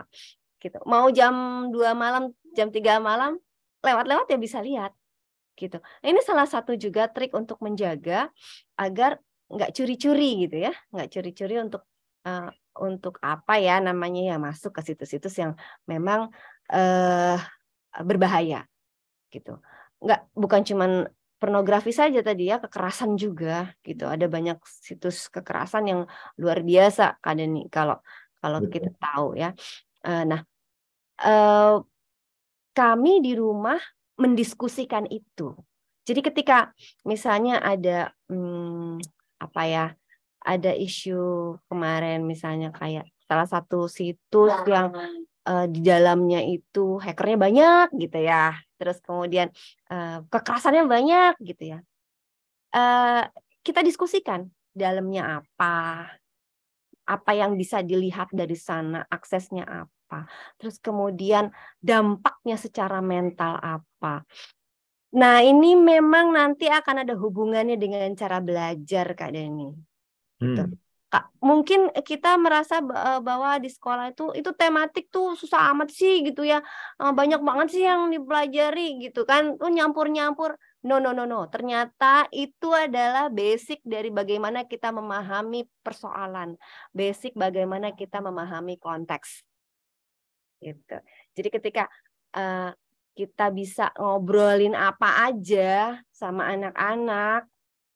Gitu. Mau jam 2 malam, jam 3 malam lewat-lewat ya bisa lihat. Gitu. Ini salah satu juga trik untuk menjaga agar nggak curi-curi gitu ya, nggak curi-curi untuk uh, untuk apa ya namanya ya masuk ke situs-situs yang memang uh, berbahaya gitu. Nggak bukan cuman pornografi saja tadi ya, kekerasan juga gitu. Ada banyak situs kekerasan yang luar biasa kan ini kalau kalau kita tahu ya. Uh, nah, uh, kami di rumah mendiskusikan itu. Jadi ketika misalnya ada hmm, apa ya ada isu kemarin misalnya kayak salah satu situs yang uh, di dalamnya itu hackernya banyak gitu ya terus kemudian uh, kekerasannya banyak gitu ya uh, kita diskusikan dalamnya apa apa yang bisa dilihat dari sana aksesnya apa terus kemudian dampaknya secara mental apa Nah, ini memang nanti akan ada hubungannya dengan cara belajar, Kak Dani. Gitu. Hmm. Kak, mungkin kita merasa e, bahwa di sekolah itu itu tematik tuh susah amat sih gitu ya. E, banyak banget sih yang dipelajari gitu kan. Tuh nyampur-nyampur. No, no, no, no. Ternyata itu adalah basic dari bagaimana kita memahami persoalan. Basic bagaimana kita memahami konteks. Gitu. Jadi ketika uh, kita bisa ngobrolin apa aja sama anak-anak.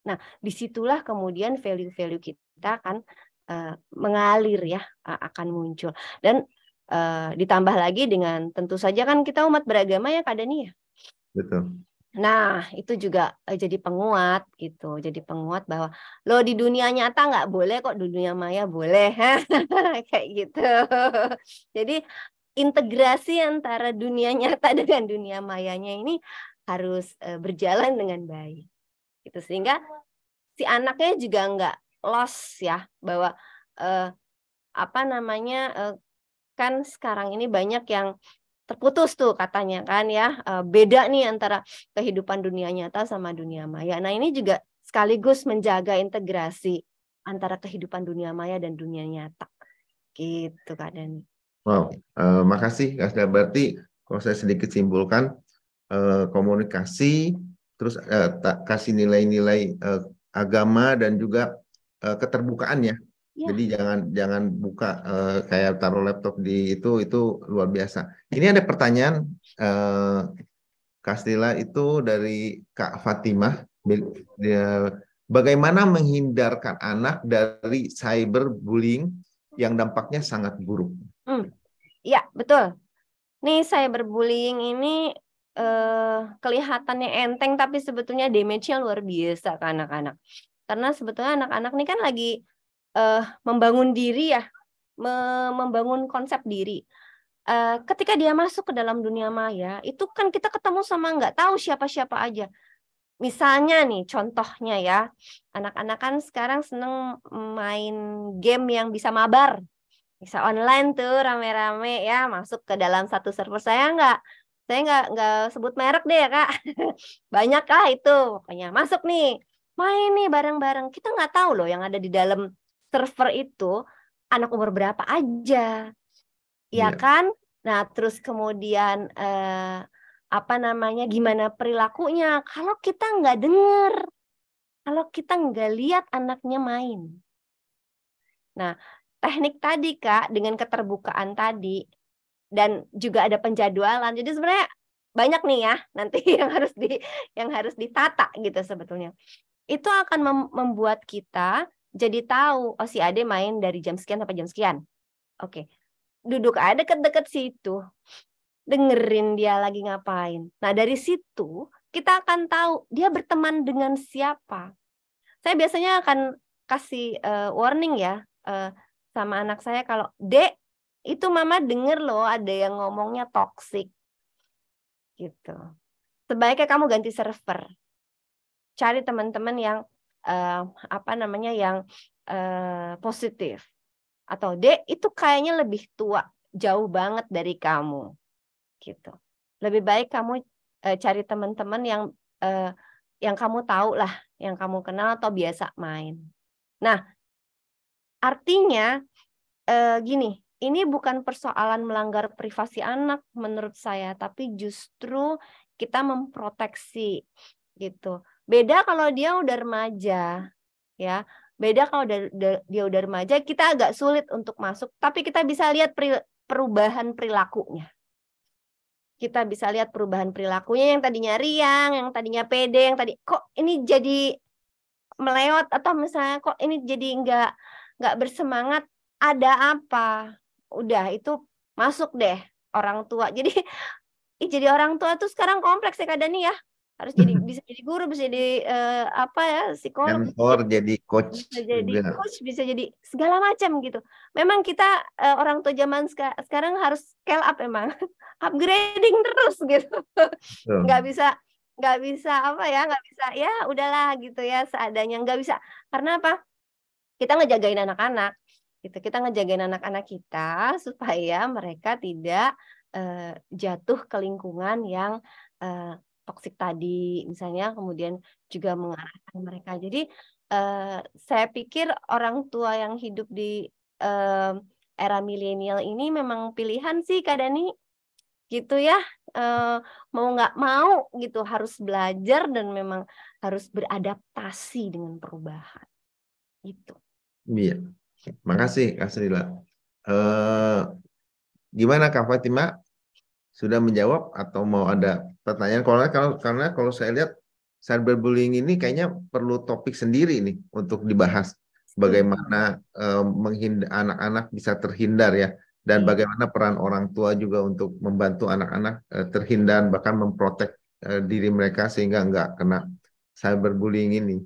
Nah, di situlah kemudian value-value kita akan uh, mengalir ya, uh, akan muncul. Dan uh, ditambah lagi dengan tentu saja kan kita umat beragama ya Kak Dani ya. Betul. Nah, itu juga jadi penguat gitu. Jadi penguat bahwa lo di dunia nyata nggak boleh kok di dunia maya boleh. <laughs> Kayak gitu. Jadi integrasi antara dunia nyata dengan dunia mayanya ini harus uh, berjalan dengan baik. Itu sehingga si anaknya juga nggak loss ya bahwa uh, apa namanya uh, kan sekarang ini banyak yang terputus tuh katanya kan ya beda nih antara kehidupan dunia nyata sama dunia maya. Nah ini juga sekaligus menjaga integrasi antara kehidupan dunia maya dan dunia nyata gitu kak Dani. Wow, uh, makasih Kak Berarti kalau saya sedikit simpulkan uh, komunikasi, terus uh, kasih nilai-nilai uh, agama dan juga uh, keterbukaan ya. ya. Jadi jangan jangan buka uh, kayak taruh laptop di itu itu luar biasa. Ini ada pertanyaan uh, Kastila itu dari Kak Fatimah. Dia, bagaimana menghindarkan anak dari cyberbullying yang dampaknya sangat buruk? Hmm. Ya, betul. Nih saya berbullying ini eh, kelihatannya enteng tapi sebetulnya damage-nya luar biasa ke anak-anak. Karena sebetulnya anak-anak ini kan lagi eh, membangun diri ya, me membangun konsep diri. Eh, ketika dia masuk ke dalam dunia maya, itu kan kita ketemu sama nggak tahu siapa-siapa aja. Misalnya nih, contohnya ya, anak-anak kan sekarang seneng main game yang bisa mabar bisa online tuh rame-rame ya masuk ke dalam satu server. Saya nggak saya nggak nggak sebut merek deh ya kak. <laughs> Banyak lah itu pokoknya masuk nih. Main nih bareng-bareng. Kita nggak tahu loh yang ada di dalam server itu anak umur berapa aja. Ya yeah. kan? Nah terus kemudian eh, apa namanya gimana perilakunya? Kalau kita nggak denger kalau kita nggak lihat anaknya main. Nah teknik tadi Kak dengan keterbukaan tadi dan juga ada penjadwalan. Jadi sebenarnya banyak nih ya nanti <laughs> yang harus di yang harus ditata gitu sebetulnya. Itu akan mem membuat kita jadi tahu oh si Ade main dari jam sekian sampai jam sekian. Oke. Duduk ada deket-deket situ. Dengerin dia lagi ngapain. Nah, dari situ kita akan tahu dia berteman dengan siapa. Saya biasanya akan kasih uh, warning ya. Uh, sama anak saya kalau dek itu mama denger loh ada yang ngomongnya toxic. Gitu. Sebaiknya kamu ganti server. Cari teman-teman yang uh, apa namanya yang uh, positif. Atau D itu kayaknya lebih tua jauh banget dari kamu. Gitu. Lebih baik kamu uh, cari teman-teman yang uh, yang kamu tahu lah yang kamu kenal atau biasa main. Nah artinya uh, gini ini bukan persoalan melanggar privasi anak menurut saya tapi justru kita memproteksi gitu beda kalau dia udah remaja ya Beda kalau dia udah remaja, kita agak sulit untuk masuk, tapi kita bisa lihat perubahan perilakunya. Kita bisa lihat perubahan perilakunya yang tadinya riang, yang tadinya pede, yang tadi kok ini jadi melewat atau misalnya kok ini jadi nggak nggak bersemangat, ada apa? Udah itu masuk deh orang tua. <laughs> Jadi jadi orang tua tuh sekarang kompleks ya Kak Dani ya. Harus jadi bisa jadi guru bisa jadi uh, apa ya psikolog. Mentor jadi coach bisa jadi juga. coach bisa jadi segala macam gitu. Memang kita uh, orang tua zaman seka sekarang harus scale up emang. <laughs> Upgrading terus gitu. Nggak bisa nggak bisa apa ya nggak bisa ya udahlah gitu ya seadanya. Nggak bisa karena apa kita ngejagain anak-anak gitu. Kita ngejagain anak-anak kita supaya mereka tidak uh, jatuh ke lingkungan yang uh, toksik tadi misalnya kemudian juga mengarahkan mereka. Jadi uh, saya pikir orang tua yang hidup di uh, era milenial ini memang pilihan sih Kak Dani. Gitu ya uh, mau nggak mau gitu harus belajar dan memang harus beradaptasi dengan perubahan. Itu iya makasih Kak Srila uh, gimana Kak Fatima sudah menjawab atau mau ada pertanyaan? Kalau kalau karena kalau saya lihat cyberbullying ini kayaknya perlu topik sendiri nih untuk dibahas bagaimana uh, menghindar anak-anak bisa terhindar ya dan hmm. bagaimana peran orang tua juga untuk membantu anak-anak uh, terhindar bahkan memprotek uh, diri mereka sehingga nggak kena cyberbullying ini.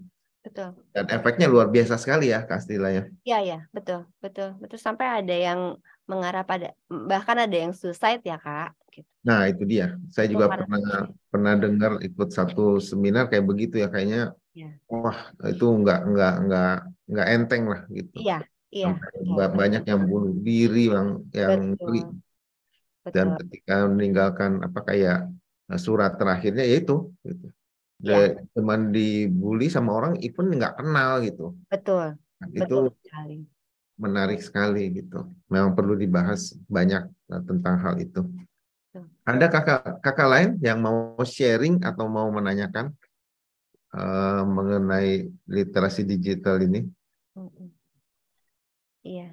Betul. Dan efeknya luar biasa sekali ya Kak Stila ya. Iya ya, betul, betul. Betul sampai ada yang mengarah pada bahkan ada yang suicide ya Kak gitu. Nah, itu dia. Saya juga Bukan pernah pernah dengar ikut satu seminar kayak begitu ya kayaknya ya. wah, itu enggak enggak enggak enggak enteng lah gitu. Iya, iya. iya banyak yang bunuh diri yang yang Betul. Dan ketika meninggalkan apa kayak surat terakhirnya yaitu gitu ya. cuman dibully sama orang even nggak kenal gitu. Betul. Nah, itu sekali. menarik sekali gitu. Memang perlu dibahas banyak uh, tentang hal itu. Ada kakak kakak lain yang mau sharing atau mau menanyakan uh, mengenai literasi digital ini? Iya.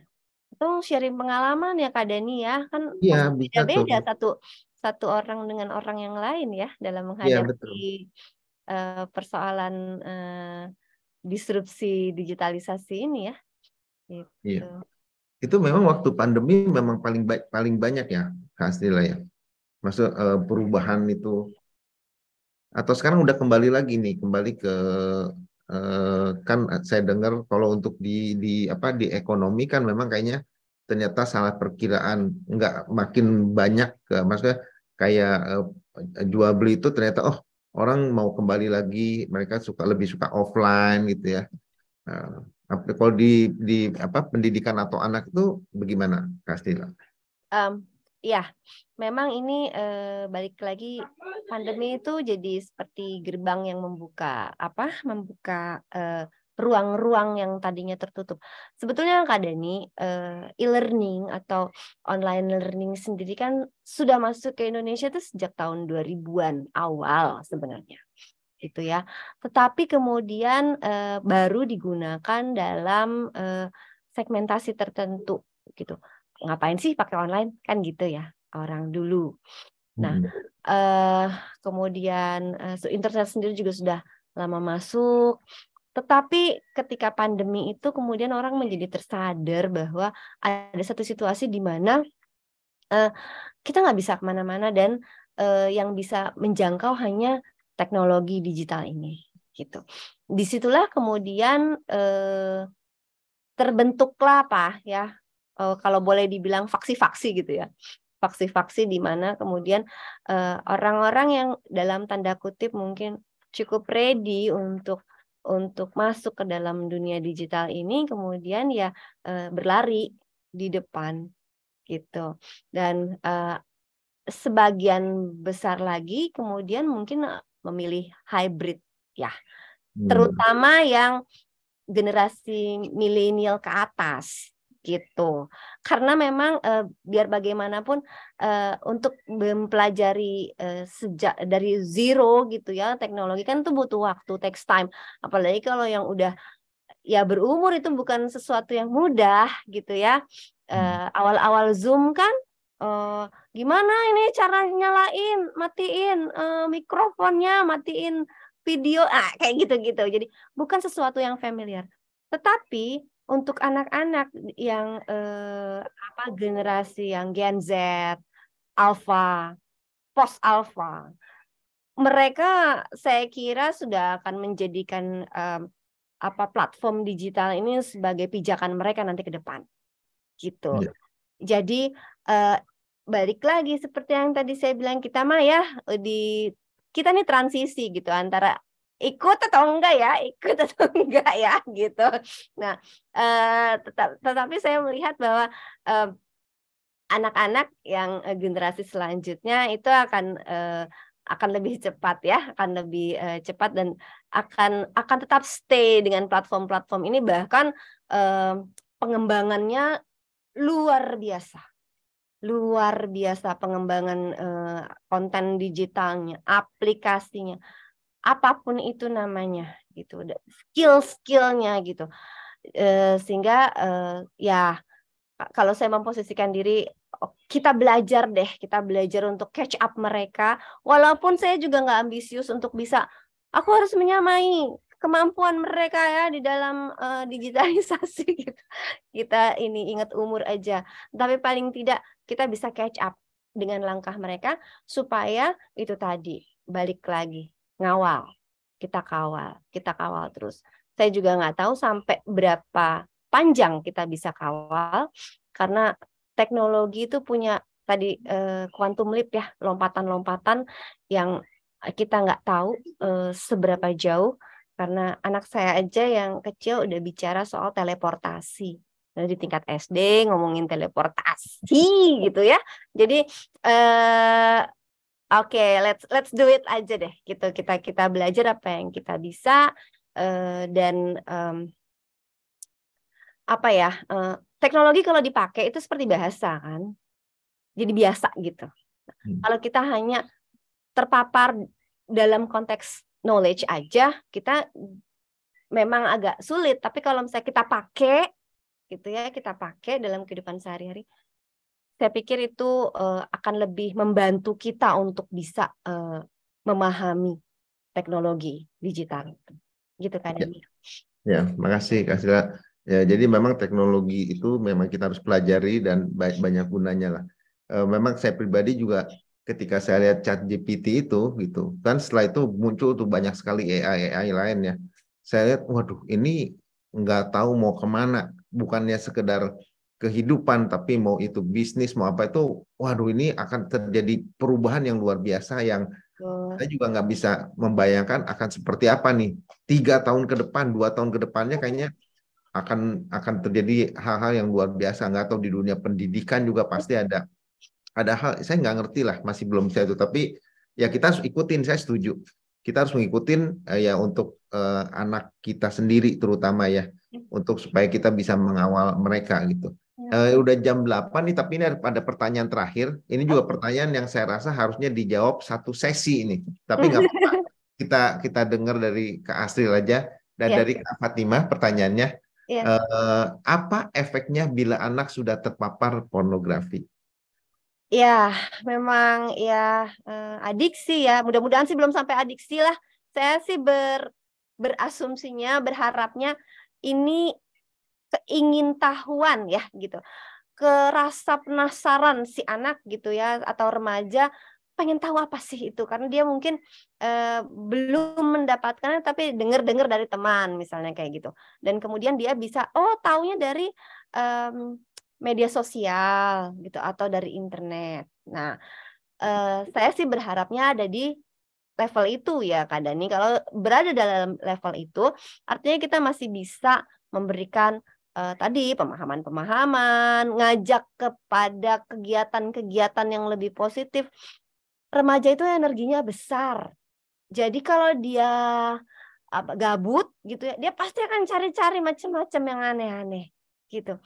Itu sharing pengalaman ya Kak Dani ya kan iya, beda-beda satu satu orang dengan orang yang lain ya dalam iya, menghadapi uh, persoalan uh, disrupsi digitalisasi ini ya. Gitu. Iya. Itu memang waktu pandemi memang paling ba paling banyak ya Astila ya. Maksud uh, perubahan itu atau sekarang udah kembali lagi nih kembali ke kan saya dengar kalau untuk di di apa di ekonomi kan memang kayaknya ternyata salah perkiraan nggak makin banyak maksudnya kayak jual beli itu ternyata oh orang mau kembali lagi mereka suka lebih suka offline gitu ya uh, kalau di di apa pendidikan atau anak itu bagaimana Kastila? Um, ya memang ini eh, balik lagi pandemi itu jadi seperti gerbang yang membuka apa membuka eh, ruang-ruang yang tadinya tertutup. Sebetulnya Kak Dani, uh, e-learning atau online learning sendiri kan sudah masuk ke Indonesia itu sejak tahun 2000-an awal sebenarnya. Gitu ya. Tetapi kemudian uh, baru digunakan dalam uh, segmentasi tertentu gitu. Ngapain sih pakai online kan gitu ya orang dulu. Nah, uh, kemudian uh, internet sendiri juga sudah lama masuk tetapi ketika pandemi itu kemudian orang menjadi tersadar bahwa ada satu situasi di mana uh, kita nggak bisa ke mana-mana dan uh, yang bisa menjangkau hanya teknologi digital ini gitu. Di situlah kemudian uh, terbentuklah apa ya uh, kalau boleh dibilang faksi-faksi gitu ya faksi-faksi di mana kemudian orang-orang uh, yang dalam tanda kutip mungkin cukup ready untuk untuk masuk ke dalam dunia digital ini kemudian ya uh, berlari di depan gitu. Dan uh, sebagian besar lagi kemudian mungkin memilih hybrid ya. Hmm. terutama yang generasi milenial ke atas gitu. Karena memang uh, biar bagaimanapun uh, untuk mempelajari uh, sejak dari zero gitu ya teknologi kan itu butuh waktu, takes time. Apalagi kalau yang udah ya berumur itu bukan sesuatu yang mudah gitu ya. Awal-awal uh, Zoom kan uh, gimana ini cara nyalain, matiin uh, mikrofonnya, matiin video, ah kayak gitu-gitu. Jadi bukan sesuatu yang familiar. Tetapi untuk anak-anak yang eh, apa generasi yang Gen Z, Alpha, post Alpha, mereka saya kira sudah akan menjadikan eh, apa platform digital ini sebagai pijakan mereka nanti ke depan, gitu. Ya. Jadi eh, balik lagi seperti yang tadi saya bilang kita mah ya di kita nih transisi gitu antara ikut atau enggak ya? Ikut atau <laughs> enggak ya? Gitu. Nah uh, tetap, tetapi saya melihat bahwa uh, anak-anak yang uh, generasi selanjutnya itu akan uh, akan lebih cepat ya akan lebih uh, cepat dan akan akan tetap stay dengan platform-platform ini. Bahkan uh, pengembangannya luar biasa. Luar biasa pengembangan uh, konten digitalnya aplikasinya apa pun itu namanya gitu. Skill-skillnya gitu. E, sehingga e, ya kalau saya memposisikan diri kita belajar deh kita belajar untuk catch up mereka. Walaupun saya juga nggak ambisius untuk bisa aku harus menyamai kemampuan mereka ya di dalam uh, digitalisasi <laughs> gitu. kita ini ingat umur aja. Tapi paling tidak kita bisa catch up dengan langkah mereka supaya itu tadi balik lagi ngawal. Kita kawal kita kawal terus. Saya juga nggak tahu sampai berapa panjang kita bisa kawal karena teknologi itu punya tadi eh, quantum leap ya lompatan-lompatan yang kita nggak tahu eh, seberapa jauh karena anak saya aja yang kecil udah bicara soal teleportasi. Di tingkat SD ngomongin teleportasi gitu ya. Jadi eh, Oke, okay, let's let's do it aja deh. Gitu kita kita belajar apa yang kita bisa uh, dan um, apa ya uh, teknologi kalau dipakai itu seperti bahasa kan, jadi biasa gitu. Hmm. Kalau kita hanya terpapar dalam konteks knowledge aja, kita memang agak sulit. Tapi kalau misalnya kita pakai gitu ya, kita pakai dalam kehidupan sehari-hari, saya pikir itu uh, akan lebih membantu kita untuk bisa uh, memahami teknologi digital gitu kan ya. ya makasih kasih ya jadi memang teknologi itu memang kita harus pelajari dan banyak gunanya lah. Uh, memang saya pribadi juga ketika saya lihat chat GPT itu gitu kan setelah itu muncul tuh banyak sekali AI AI lainnya saya lihat waduh ini nggak tahu mau ke mana. Bukannya sekedar kehidupan tapi mau itu bisnis mau apa itu waduh ini akan terjadi perubahan yang luar biasa yang oh. saya juga nggak bisa membayangkan akan seperti apa nih. Tiga tahun ke depan dua tahun ke depannya kayaknya akan akan terjadi hal-hal yang luar biasa. Nggak tahu di dunia pendidikan juga pasti ada ada hal saya nggak ngerti lah masih belum saya itu. Tapi ya kita harus ikutin saya setuju. Kita harus mengikutin eh, ya untuk uh, anak kita sendiri terutama ya hmm. untuk supaya kita bisa mengawal mereka gitu Uh, udah jam 8 nih, tapi ini ada pertanyaan terakhir. Ini juga pertanyaan yang saya rasa harusnya dijawab satu sesi ini. Tapi nggak <laughs> apa-apa. Kita kita dengar dari Kak Astrid aja dan yeah. dari Kak Fatimah pertanyaannya. Yeah. Iya. Uh, apa efeknya bila anak sudah terpapar pornografi? Ya, memang ya adiksi ya. Mudah-mudahan sih belum sampai adiksi lah. Saya sih ber berasumsinya, berharapnya ini keingintahuan ya gitu. Kerasa penasaran si anak gitu ya atau remaja pengen tahu apa sih itu? Karena dia mungkin eh, belum mendapatkannya tapi dengar-dengar dari teman misalnya kayak gitu. Dan kemudian dia bisa oh taunya dari um, media sosial gitu atau dari internet. Nah eh, saya sih berharapnya ada di level itu ya Kak Dani. Kalau berada dalam level itu artinya kita masih bisa memberikan uh, tadi pemahaman-pemahaman, ngajak kepada kegiatan-kegiatan yang lebih positif. Remaja itu energinya besar. Jadi kalau dia apa gabut gitu ya, dia pasti akan cari-cari macam-macam yang aneh-aneh gitu.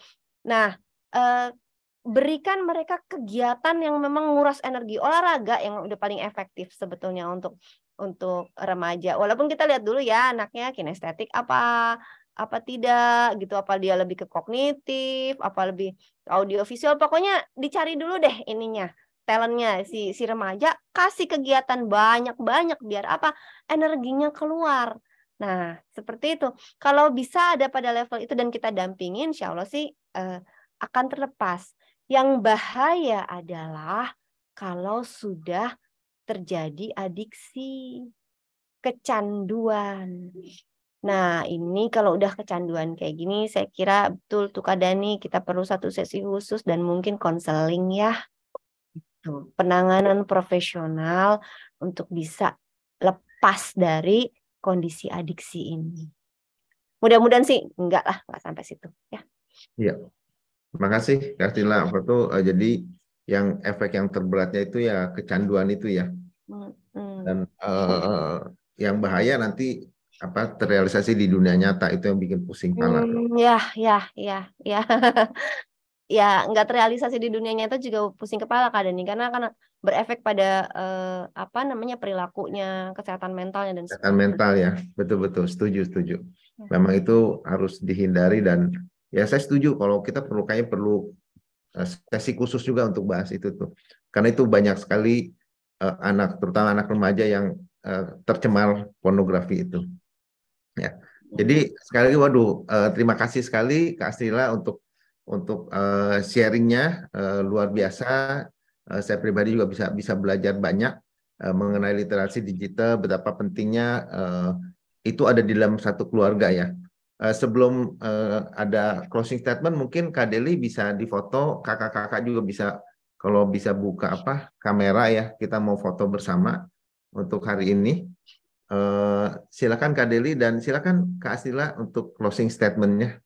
Nah, eh, berikan mereka kegiatan yang memang nguras energi olahraga yang udah paling efektif sebetulnya untuk untuk remaja. Walaupun kita lihat dulu ya anaknya kinestetik apa apa tidak gitu apa dia lebih ke kognitif apa lebih audiovisual pokoknya dicari dulu deh ininya talentnya si si remaja kasih kegiatan banyak-banyak biar apa energinya keluar. Nah seperti itu. Kalau bisa ada pada level itu dan kita dampingin insya Allah sih eh, akan terlepas. Yang bahaya adalah kalau sudah terjadi adiksi, kecanduan. Nah, ini kalau udah kecanduan kayak gini, saya kira betul tuh Kak Dani, kita perlu satu sesi khusus dan mungkin konseling ya. Penanganan profesional untuk bisa lepas dari kondisi adiksi ini. Mudah-mudahan sih enggak lah, enggak sampai situ ya. Iya. Terima kasih Kak Stila. Uh, jadi yang efek yang terberatnya itu ya kecanduan itu ya. Hmm. Dan uh, yang bahaya nanti apa terrealisasi di dunia nyata itu yang bikin pusing kepala. Hmm, ya, ya, ya, ya. <laughs> ya nggak terrealisasi di dunia nyata juga pusing kepala Kak Dani karena kan berefek pada uh, apa namanya perilakunya, kesehatan mentalnya dan kesehatan mental ya. Betul betul, setuju setuju. Ya. Memang itu harus dihindari dan ya saya setuju kalau kita perlu kayak perlu uh, sesi khusus juga untuk bahas itu tuh karena itu banyak sekali uh, anak terutama anak remaja yang uh, tercemar pornografi itu ya. Jadi sekali lagi waduh uh, terima kasih sekali Kak Astrila untuk untuk uh, sharingnya uh, luar biasa. Uh, saya pribadi juga bisa bisa belajar banyak uh, mengenai literasi digital betapa pentingnya uh, itu ada di dalam satu keluarga ya. Uh, sebelum uh, ada closing statement mungkin Kak Deli bisa difoto, kakak-kakak juga bisa kalau bisa buka apa kamera ya kita mau foto bersama untuk hari ini. Uh, silakan Kak Deli dan silakan Kak Asila untuk closing statementnya.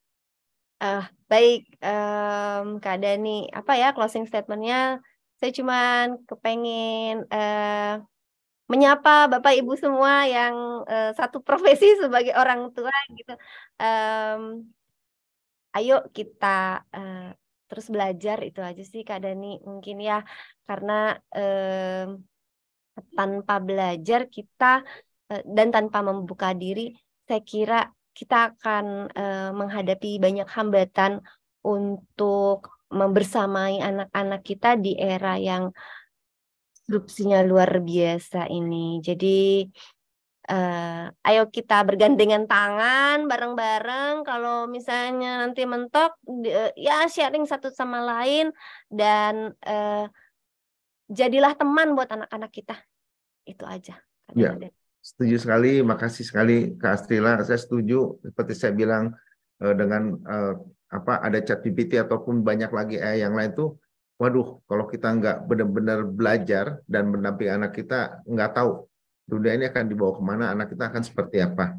Uh, baik um, Kak Dani, apa ya closing statementnya? Saya cuma kepengen uh, menyapa Bapak Ibu semua yang uh, satu profesi <laughs> sebagai orang tua gitu. Um, ayo kita uh, terus belajar itu aja sih Kak Dani mungkin ya karena um, tanpa belajar kita dan tanpa membuka diri saya kira kita akan uh, menghadapi banyak hambatan untuk membersamai anak-anak kita di era yang disrupsinya luar biasa ini. Jadi uh, ayo kita bergandengan tangan bareng-bareng kalau misalnya nanti mentok uh, ya sharing satu sama lain dan uh, jadilah teman buat anak-anak kita. Itu aja. Ya. Setuju sekali, makasih sekali Kak Astrila. Saya setuju seperti saya bilang dengan apa ada chat GPT ataupun banyak lagi eh, yang lain tuh waduh kalau kita nggak benar-benar belajar dan mendampingi anak kita nggak tahu dunia ini akan dibawa ke mana anak kita akan seperti apa.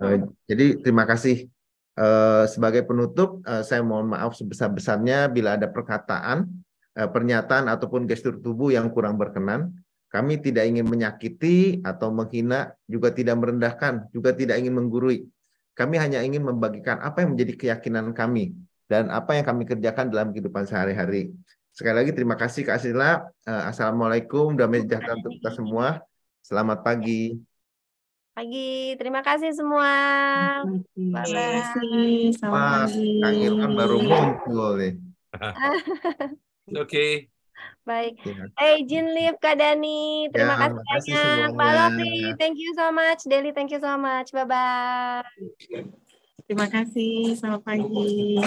Uh, jadi terima kasih. Uh, sebagai penutup uh, saya mohon maaf sebesar-besarnya bila ada perkataan uh, pernyataan ataupun gestur tubuh yang kurang berkenan kami tidak ingin menyakiti atau menghina juga tidak merendahkan juga tidak ingin menggurui kami hanya ingin membagikan apa yang menjadi keyakinan kami dan apa yang kami kerjakan dalam kehidupan sehari-hari. Sekali lagi terima kasih Kak Sila. Uh, Assalamualaikum, damai sejahtera untuk kita semua. Selamat pagi. Pagi, terima kasih semua. Terima kasih. Selamat pagi. Kang Irfan baru muncul nih. <laughs> Oke. Okay. Baik. Ya. Hey, Jin Liv, Kak Dani. Terima ya, kasih banyak. Mbak Lofi, thank you so much. Deli, thank you so much. Bye-bye. Terima kasih. Selamat pagi.